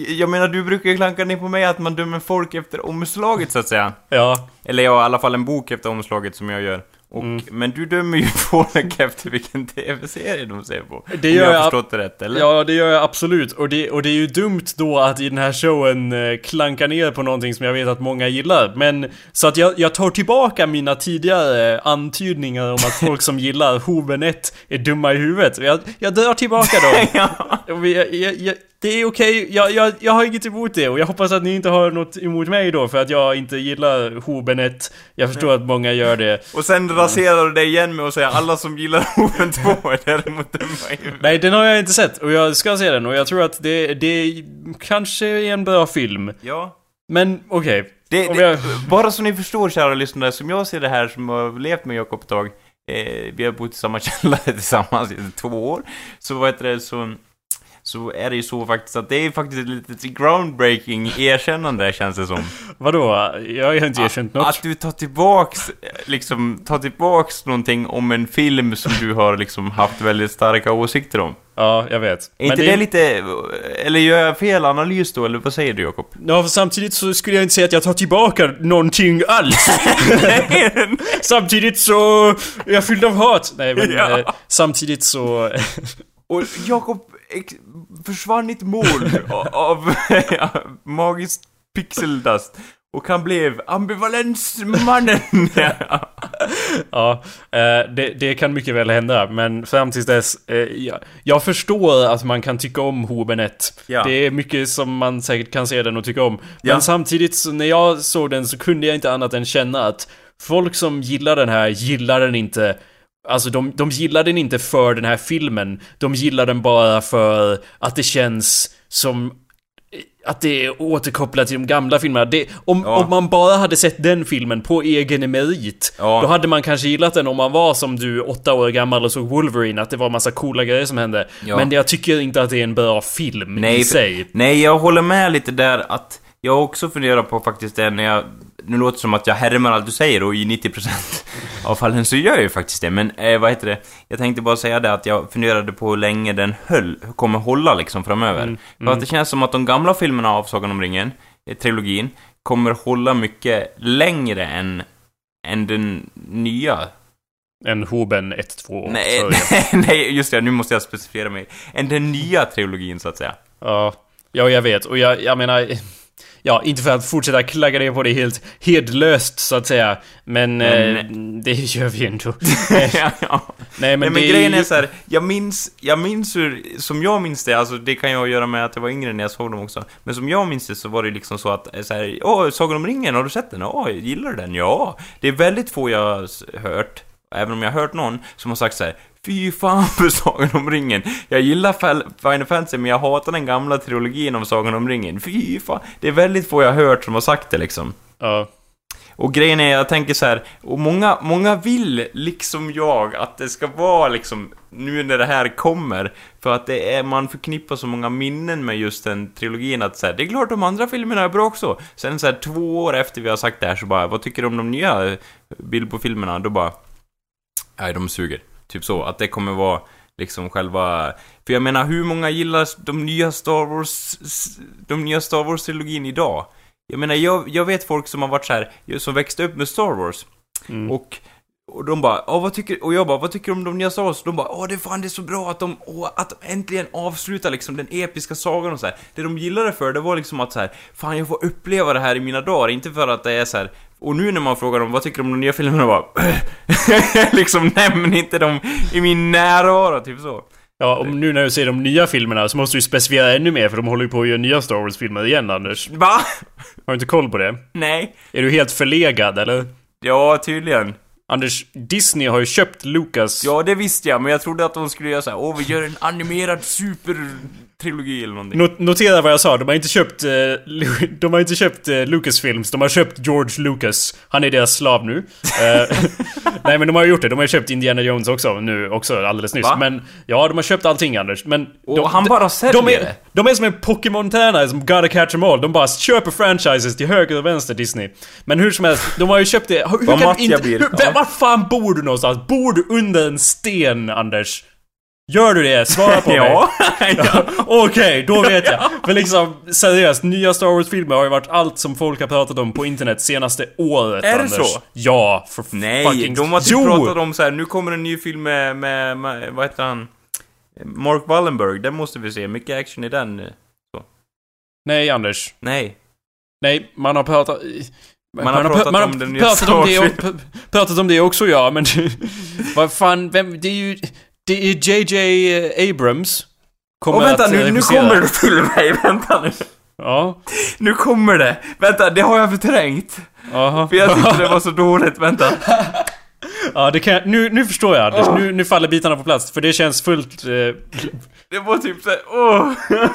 S2: Jag menar, du brukar ju klanka ner på mig att man dömer folk efter omslaget, så att säga.
S1: ja.
S2: Eller ja, i alla fall en bok efter omslaget som jag gör. Och,
S1: Mm.
S2: Men du dömer ju folk efter vilken tv-serie de ser på.
S1: Det
S2: om
S1: gör
S2: jag har förstått det rätt, eller?
S1: Ja, det gör jag absolut. Och det, och det är ju dumt då att i den här showen eh, klanka ner på någonting som jag vet att många gillar. Men, så att jag, jag tar tillbaka mina tidigare antydningar om att folk som gillar Hoven 1 är dumma i huvudet. Jag, jag drar tillbaka dem.
S2: ja.
S1: Jag, jag, jag, det är okej, jag, jag, jag har inget emot det och jag hoppas att ni inte har något emot mig då för att jag inte gillar Hobenet. Jag förstår att många gör det.
S2: Och sen raserar du det igen med att säga alla som gillar Hoven 2 är däremot dumma
S1: Nej, den har jag inte sett och jag ska se den och jag tror att det, det kanske är en bra film.
S2: Ja.
S1: Men okej. Okay.
S2: Det, det, jag... Bara så ni förstår kära lyssnare, som jag ser det här som har levt med Jakob ett tag. Eh, vi har bott i samma källare tillsammans i två år. Så vad heter det, så så är det ju så faktiskt att det är faktiskt ett litet groundbreaking erkännande känns det som.
S1: Vadå? Jag har inte erkänt något.
S2: Att du tar tillbaks, liksom, tar tillbaks någonting om en film som du har liksom haft väldigt starka åsikter om.
S1: Ja, jag vet.
S2: Är inte det... det lite... Eller gör jag fel analys då, eller vad säger du Jakob?
S1: Ja, för samtidigt så skulle jag inte säga att jag tar tillbaka någonting alls. samtidigt så... Jag är fylld av hat. Nej, men ja. eh, samtidigt så...
S2: Och Jakob försvann ett moln av magiskt pixeldust. Och han blev ambivalensmannen!
S1: ja, eh, det, det, kan mycket väl hända, men fram tills dess... Eh, jag, jag förstår att man kan tycka om Hobenet. Ja. Det är mycket som man säkert kan se den och tycka om. Men ja. samtidigt, så när jag såg den så kunde jag inte annat än känna att folk som gillar den här gillar den inte Alltså de, de gillar den inte för den här filmen. De gillar den bara för att det känns som att det är återkopplat till de gamla filmerna. Det, om, ja. om man bara hade sett den filmen på egen merit, ja. då hade man kanske gillat den om man var som du, åtta år gammal och såg Wolverine, att det var massa coola grejer som hände. Ja. Men jag tycker inte att det är en bra film nej, i sig.
S2: Nej, jag håller med lite där att jag har också funderat på faktiskt det när jag... Nu låter det som att jag härmar allt du säger och i 90% av fallen så gör jag ju faktiskt det. Men eh, vad heter det? Jag tänkte bara säga det att jag funderade på hur länge den höll, kommer hålla liksom framöver. Mm. För att mm. det känns som att de gamla filmerna av Sagan om ringen, eh, trilogin, kommer hålla mycket längre än, än den nya.
S1: En Hoben 1, 2
S2: nej, nej, nej, just det, nu måste jag specificera mig. Än den nya trilogin så att säga.
S1: Ja, ja jag vet. Och jag, jag menar ja, inte för att fortsätta klagga ner på det helt hedlöst så att säga. Men, men eh, det gör vi ändå.
S2: ja, ja. Nej men, Nej, men grejen är så här, jag minns, jag minns hur, som jag minns det, alltså det kan jag göra med att jag var yngre när jag såg dem också. Men som jag minns det så var det liksom så att, eh, så här, åh, Sagan om ringen, har du sett den? Åh, gillar du den? Ja. Det är väldigt få jag har hört även om jag har hört någon som har sagt så här, Fy fan för Sagan om ringen! Jag gillar Final Fantasy men jag hatar den gamla trilogin om Sagan om ringen. Fy fan! Det är väldigt få jag har hört som har sagt det liksom.
S1: Ja.
S2: Och grejen är, jag tänker så här, och många, många vill, liksom jag, att det ska vara liksom, nu när det här kommer, för att det är, man förknippar så många minnen med just den trilogin att så här, det är klart de andra filmerna är bra också. Sen så här, två år efter vi har sagt det här så bara, vad tycker du om de nya Bilbo-filmerna? Då bara, nej de suger. Typ så, att det kommer vara liksom själva... För jag menar, hur många gillar de nya Star Wars... De nya Star Wars-trilogin idag? Jag menar, jag, jag vet folk som har varit så här, som växte upp med Star Wars. Mm. Och och de bara, vad tycker, och jag bara, vad tycker du om de nya Star Wars? De bara, åh det är fan det är så bra att de, åh, att de äntligen avslutar liksom den episka sagan och så här. Det de gillade för det var liksom att så här, fan jag får uppleva det här i mina dagar, inte för att det är så här, och nu när man frågar dem, vad tycker du om de nya filmerna? Bara, liksom nämn inte dem i min närvaro, typ så.
S1: Ja, och nu när du ser de nya filmerna så måste du specificera ännu mer för de håller ju på att göra nya Star Wars-filmer igen, Anders.
S2: Va?
S1: Har du inte koll på det?
S2: Nej.
S1: Är du helt förlegad, eller?
S2: Ja, tydligen.
S1: Anders, Disney har ju köpt Lucas.
S2: Ja, det visste jag, men jag trodde att de skulle göra såhär, åh vi gör en animerad super trilogi eller någonting.
S1: Not notera vad jag sa, de har inte köpt... Eh, de har inte köpt eh, Lucasfilms, de har köpt George Lucas. Han är deras slav nu. Eh, nej men de har gjort det, de har köpt Indiana Jones också nu, också alldeles nyss. Va? Men ja, de har köpt allting Anders. Men...
S2: Och de, han bara säljer
S1: de är, de är som en Pokémon-tränare som gotta catch them all. De bara köper franchises till höger och vänster Disney. Men hur som helst, de har ju köpt det. Hur,
S2: vad kan inte... Hur,
S1: ja. Var fan bor du någonstans? Bor du under en sten, Anders? Gör du det? Svara på
S2: ja.
S1: mig. ja. Okej, okay, då vet jag. För liksom, seriöst, nya Star Wars-filmer har ju varit allt som folk har pratat om på internet senaste året,
S2: Är
S1: Anders.
S2: det så?
S1: Ja, för
S2: Nej, fucking... de har typ jo. pratat om så här, nu kommer en ny film med, med, med, vad heter han? Mark Wallenberg, den måste vi se. Mycket action i den. Så.
S1: Nej, Anders.
S2: Nej.
S1: Nej, man har pratat...
S2: Man, man har pratat, man har om den
S1: pratat om det och, pratat om det också, ja, men... vad fan, vem... Det är ju... Det är JJ Abrams. kommer
S2: Och vänta
S1: att
S2: nu, nu
S1: regissera.
S2: kommer det till mig, vänta nu.
S1: Ja,
S2: Nu kommer det! Vänta, det har jag förträngt.
S1: aha.
S2: För jag tyckte det var så dåligt, vänta.
S1: Ja, det kan jag, nu, nu förstår jag Anders. Nu, nu faller bitarna på plats. För det känns fullt, eh,
S2: Det var typ såhär, åh!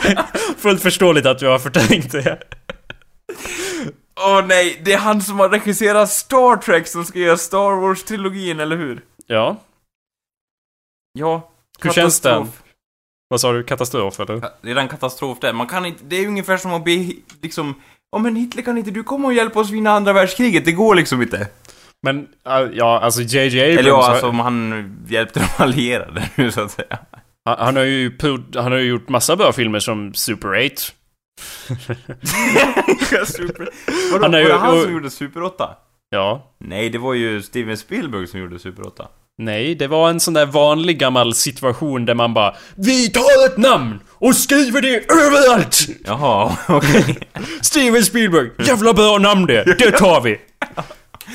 S1: fullt förståeligt att du har förträngt det.
S2: Åh nej, det är han som har regisserat Star Trek som ska göra Star Wars-trilogin, eller hur?
S1: Ja.
S2: Ja.
S1: Hur känns den?
S2: katastrof.
S1: Vad sa du? Katastrof eller?
S2: Ja, Det är en katastrof där. Man kan inte, det är ungefär som att be, liksom, Ja men Hitler kan inte du komma och hjälpa oss vinna andra världskriget? Det går liksom inte.
S1: Men, ja, alltså JJ Abrams...
S2: Eller ja, alltså om han hjälpte de allierade nu så att säga.
S1: han, han har ju han har ju gjort massa bra filmer som Super 8.
S2: Super... Vadå,
S1: Han
S2: var det han som gjorde Super 8?
S1: Ja.
S2: Nej, det var ju Steven Spielberg som gjorde Super 8.
S1: Nej, det var en sån där vanlig gammal situation där man bara Vi tar ett namn och skriver det överallt!
S2: Jaha, okej.
S1: Steven Spielberg, jävla bra namn det! Det tar vi!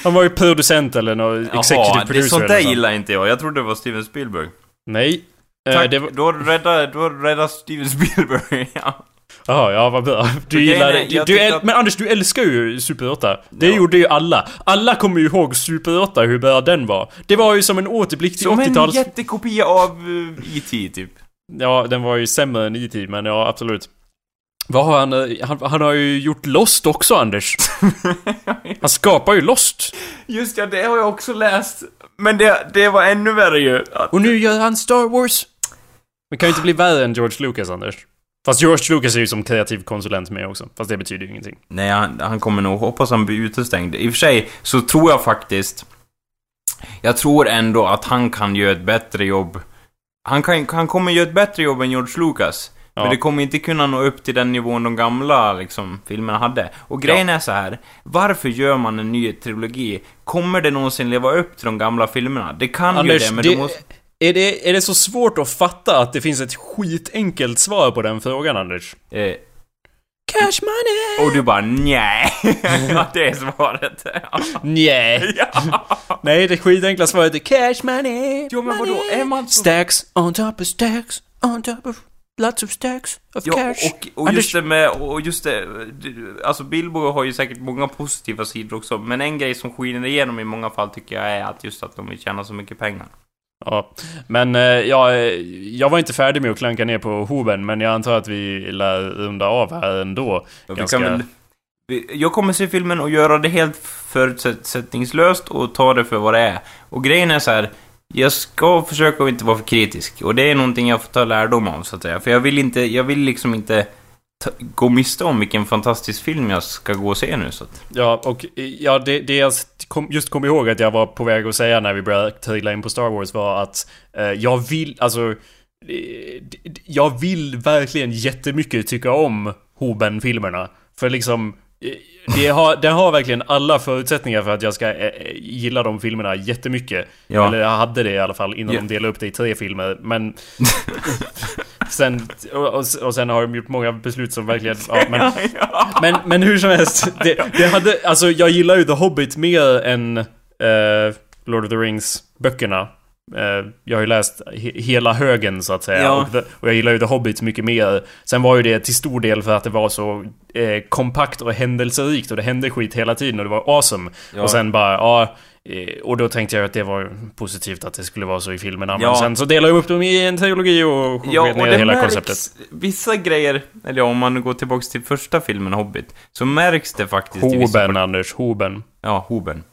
S1: Han var ju producent eller någon executive
S2: Jaha, det,
S1: producer
S2: sånt
S1: eller
S2: där
S1: något.
S2: gillar inte jag. Jag trodde det var Steven Spielberg.
S1: Nej. Eh,
S2: Tack,
S1: det var...
S2: då räddar, då räddar Steven Spielberg, ja.
S1: Jaha, ja vad bra. Du gillar
S2: är,
S1: det. Du, du
S2: att-
S1: Men Anders, du älskar ju Super 8. Det
S2: Ja.
S1: gjorde ju alla. Alla kommer ju ihåg Super 8, hur bra den var. Det var ju som en återblick till
S2: Som en
S1: 80-tals...
S2: jättekopia av uh, E.T. typ.
S1: Ja, den var ju sämre än E.T. men ja, absolut. Vad har han, eh, han... Han har ju gjort Lost också, Anders. Han skapar ju Lost.
S2: Just ja, det har jag också läst. Men det, det var ännu värre ju. Att,
S1: Och nu gör han Star Wars. Men kan ju inte bli värre än George Lucas, Anders. Fast George Lucas är ju som kreativ konsulent med också. Fast det betyder ju ingenting.
S2: nej, han, han kommer nog, hoppas han blir utestängd. I och för sig så tror jag faktiskt... Jag tror ändå att han kan göra ett bättre jobb. Han, kan, han kommer göra ett bättre jobb än George Lucas.
S1: Ja.
S2: Men det kommer inte kunna nå upp till den nivån de gamla liksom, filmerna hade. Och grejen är så här. Varför gör man en ny trilogi? Kommer det någonsin leva upp till de gamla filmerna? Det kan
S1: Anders,
S2: ju det, men
S1: det,
S2: det måste...
S1: är, det, är det så svårt att fatta att det finns ett skitenkelt svar på den frågan, Anders?
S2: Eh,
S1: Cash money!
S2: och du bara nej. det är svaret.
S1: Nej.
S2: ja.
S1: Nej, det skitenkla svaret är cash money.
S2: Jo, men vadå? Är man så...
S1: Stacks on top of stacks on top of lots of stacks of
S2: Ja,
S1: cash.
S2: och, och just det med, och just det, det- alltså Bilbo har ju säkert många positiva sidor också, men en grej som skiner igenom i många fall tycker jag är att just att de vill tjäna så mycket pengar.
S1: Ja, men eh, ja, jag var inte färdig med att klanka ner på hoven, men jag antar att vi lär runda av här ändå.
S2: Vi
S1: Ganska-
S2: väl, jag kommer se filmen och göra det helt förutsättningslöst och ta det för vad det är. Och grejen är så här. Jag ska försöka att inte vara för kritisk. Och det är någonting jag får ta lärdom av, så att säga. För jag vill inte, jag vill liksom inte gå miste om vilken fantastisk film jag ska gå och se nu, så att...
S1: Ja, och ja, det, det jag kom, just kom ihåg att jag var på väg att säga när vi började trilla in på Star Wars var att eh, jag vill, alltså... eh, Jag vill verkligen jättemycket tycka om Hoben-filmerna. För liksom... eh, Det har, det har verkligen alla förutsättningar för att jag ska eh, gilla de filmerna jättemycket.
S2: Ja.
S1: Eller jag hade det i alla fall innan
S2: Ja.
S1: de delade upp det i tre filmer. Men... sen, och, och, och sen har de gjort många beslut som verkligen... Ja, men, men, men hur som helst, det, det hade, alltså jag gillar ju The Hobbit mer än eh, Lord of the Rings böckerna. Eh, jag har ju läst he hela högen så att säga.
S2: Ja.
S1: Och, the, och jag gillar ju The Hobbit mycket mer. Sen var ju det till stor del för att det var så eh, kompakt och händelserikt och det hände skit hela tiden och det var awesome.
S2: Ja.
S1: Och sen bara, ja... eh, Och då tänkte jag att det var positivt att det skulle vara så i filmerna. Men
S2: Ja.
S1: sen så delade jag upp dem i en trilogi och
S2: Ja, och
S1: ner
S2: det
S1: hela
S2: märks,
S1: konceptet.
S2: vissa grejer, eller ja, om man går tillbaks till första filmen Hobbit, så märks det faktiskt vissa
S1: Hoben,
S2: part-
S1: Anders. Hoben.
S2: Ja, Hoben.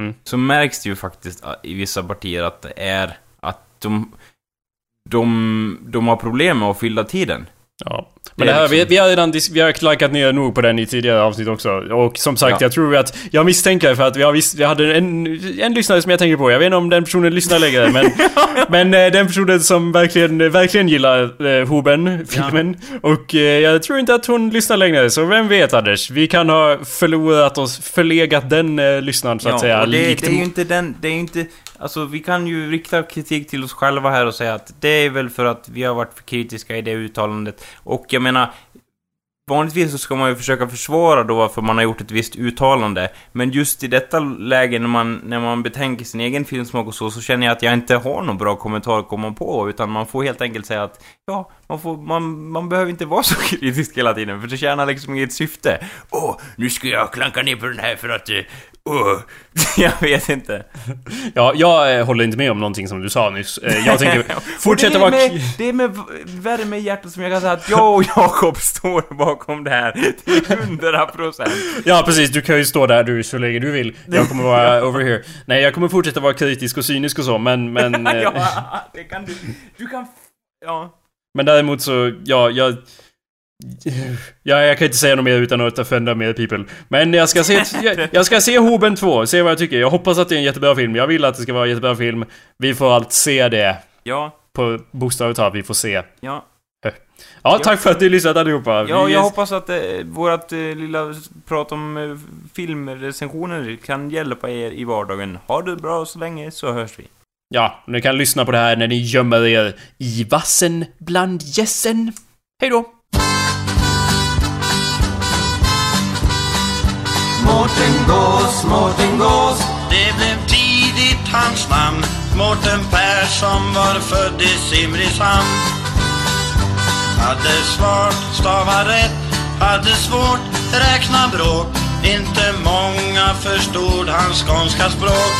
S1: Mm.
S2: Så märks det ju faktiskt äh, i vissa partier att det är att de, de, de har problem med att fylla tiden.
S1: Ja. Men det här, vi,
S2: liksom-
S1: vi har redan vi har klankat ner nog på den i tidigare avsnitt också. Och som sagt,
S2: Ja.
S1: jag tror att... Jag misstänker för att vi, har vis, vi hade en, en lyssnare som jag tänker på. Jag vet inte om den personen lyssnar längre, men... men eh, den personen som verkligen, verkligen gillar eh, Hoben, filmen. Och eh, jag tror inte att hon lyssnar längre, så vem vet Anders? Vi kan ha förlorat oss, förlegat den eh, lyssnaren så att säga.
S2: och det, det är ju inte den, det är ju inte, alltså vi kan ju rikta kritik till oss själva här och säga att det är väl för att vi har varit för kritiska i det uttalandet. Och jag menar, Vanligtvis så ska man ju försöka försvara då varför man har gjort ett visst uttalande. Men just i detta läge när man, när man betänker sin egen filmsmak och så, så känner jag att jag inte har någon bra kommentar att komma på. Utan man får helt enkelt säga att, ja, man, får, man, man behöver inte vara så kritisk hela tiden. För det tjänar liksom inget syfte. Åh, nu ska jag klanka ner på den här för att... Eh, Uh, jag vet inte.
S1: Ja, jag eh, håller inte med om någonting som du sa nyss. Eh, jag tänker fortsätta
S2: det
S1: vara...
S2: med, det är med värme i hjärtat som jag kan säga att jag och Jakob står bakom det här till hundra procent.
S1: Ja precis, du kan ju stå där du så länge du vill. Jag kommer vara over here. Nej, jag kommer fortsätta vara kritisk och cynisk och så, men... Men, eh,
S2: ja, det kan du. Du kan... Ja.
S1: men däremot så, ja, jag... Ja, jag kan inte säga något mer utan att offenda mer people. Men jag ska se, jag, jag ska se Hoben 2, se vad jag tycker. Jag hoppas att det är en jättebra film. Jag vill att det ska vara en jättebra film. Vi får allt se det.
S2: Ja.
S1: På bokstavligt talat, vi får se.
S2: Ja.
S1: Ja, tack för att ni lyssnade allihopa.
S2: Ja, jag hoppas att eh, vårat eh, lilla prat om eh, filmrecensioner kan hjälpa er i vardagen. Ha det bra så länge, så hörs vi.
S1: Ja, ni kan lyssna på det här när ni gömmer er i vassen bland gässen. Hej då!
S3: Mårten Gås, Mårten Gås
S4: Det blev tidigt hans namn. Mårten Persson var född i Simrishamn. Hade svart, stava rätt Hade svårt, räkna bråk. Inte många förstod hans skånska språk.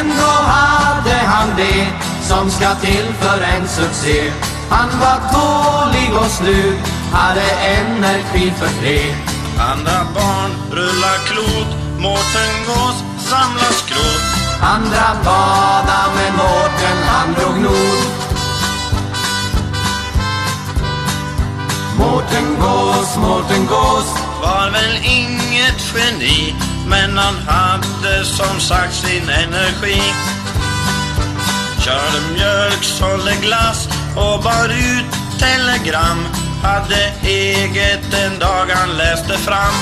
S3: Ändå hade han det som ska till för en succé. Han var tålig och snygg, hade energi för tre
S4: Andra barn rullar klot Mårten Gås samlar skrot.
S3: Andra bada med Mårten, han drog nord Mårten Gås, Mårten Gås.
S4: Var väl inget geni Men han hade som sagt sin energi. Körde mjölk, sålde glass och bar ut telegram Hade eget en dag han läste fram.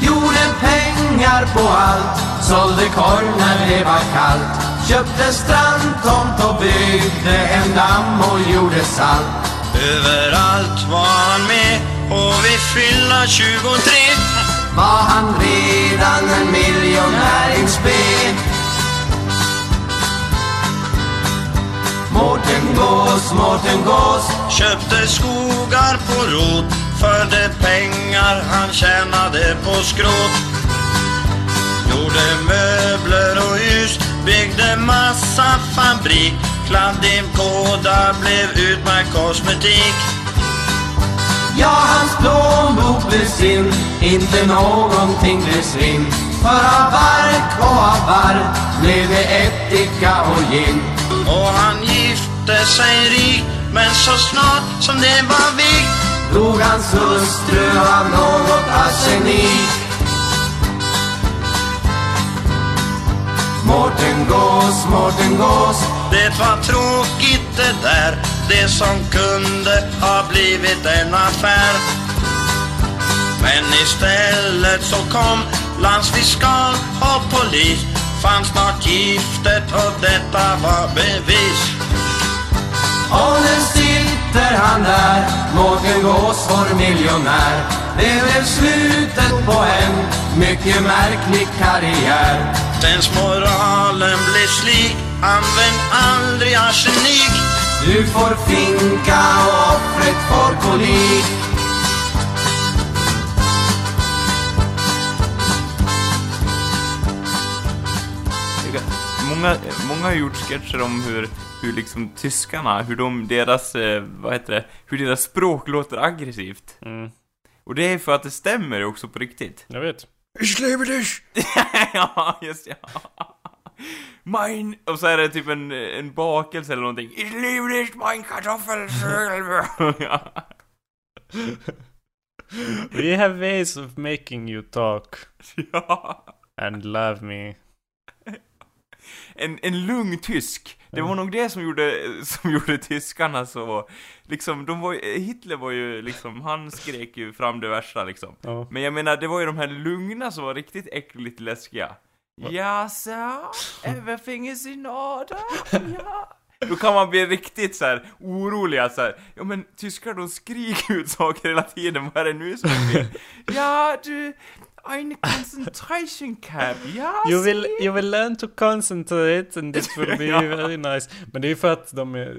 S3: Gjorde pengar på allt Sålde korv när det var kallt. Köpte strandtomt och byggde en damm och gjorde salt.
S4: Överallt var han med och vid fylla 23
S3: Var han redan en miljonär in spe Mårten Gås, Mårten Gås.
S4: Köpte skogar på rot för de pengar han tjänade på skrot. Gjorde möbler och hus, byggde massa fabrik. Kladdimkåda blev utmärkt kosmetik.
S3: Ja, hans plånbok blev sin Inte någonting blev svinn. För av bark och av barr Blev det ättika och gin.
S4: Och han gjorde sig rik Men så snart som det var vigt,
S3: Dog hans hustru av något arsenik. Mårten Gås, Mårten Gås.
S4: Det var tråkigt det där Det som kunde ha blivit en affär. Men istället så kom landsfiskal och polis. Fann snart giftet och detta var bevis.
S3: Och nu sitter han där Mårten Gås, vår miljonär. Det blev slutet på en mycket märklig karriär.
S4: Sensmoralen blev slik Använd aldrig arsenik.
S3: Du får finka och offret får kolik
S2: Många, många har gjort sketcher om hur, hur liksom tyskarna, hur de, deras, eh, vad heter det, hur deras språk låter aggressivt.
S1: Mm.
S2: Och det är för att det stämmer också på riktigt.
S1: Jag vet.
S2: ja, just ja. Mein... Och så är det typ en, en bakelse eller någonting. Ich liebe dich, mein Kartoffelschäl. ja.
S1: We have ways of making you talk
S2: ja.
S1: and love me.
S2: En, en lugn tysk. Det var nog det som gjorde, som gjorde tyskarna så, liksom, de var ju, Hitler var ju liksom, han skrek ju fram det värsta liksom.
S1: Ja.
S2: Men jag menar, det var ju de här lugna som var riktigt äckligt läskiga. Ja, så, everything is in order, ja. då kan man bli riktigt så här orolig så här, ja men tyskar de skriker ut saker hela tiden, vad är det nu som är fel? Ja, du, eine concentration camp, ja,
S1: You will, you will learn to concentrate and this will be very nice. Men det är för att de är...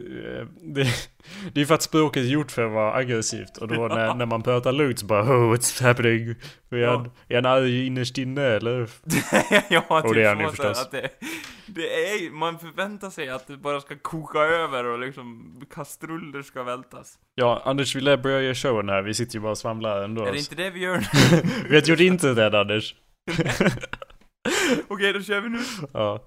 S1: Det, är för att språket är gjort för att vara aggressivt. Och då när, när man pratar lugnt så bara oh, what's happening? Är han, är han arg innerst inne eller?
S2: ja,
S1: Och det är han ju förstås.
S2: Att det, det är man förväntar sig att det bara ska koka över och liksom kastruller ska vältas.
S1: Ja, Anders vi lär börja showen här. Vi sitter ju bara och svamlar ändå.
S2: Är det inte det vi gör?
S1: Vi har gjort inte det Anders.
S2: Okej, då kör vi nu.
S1: Ja.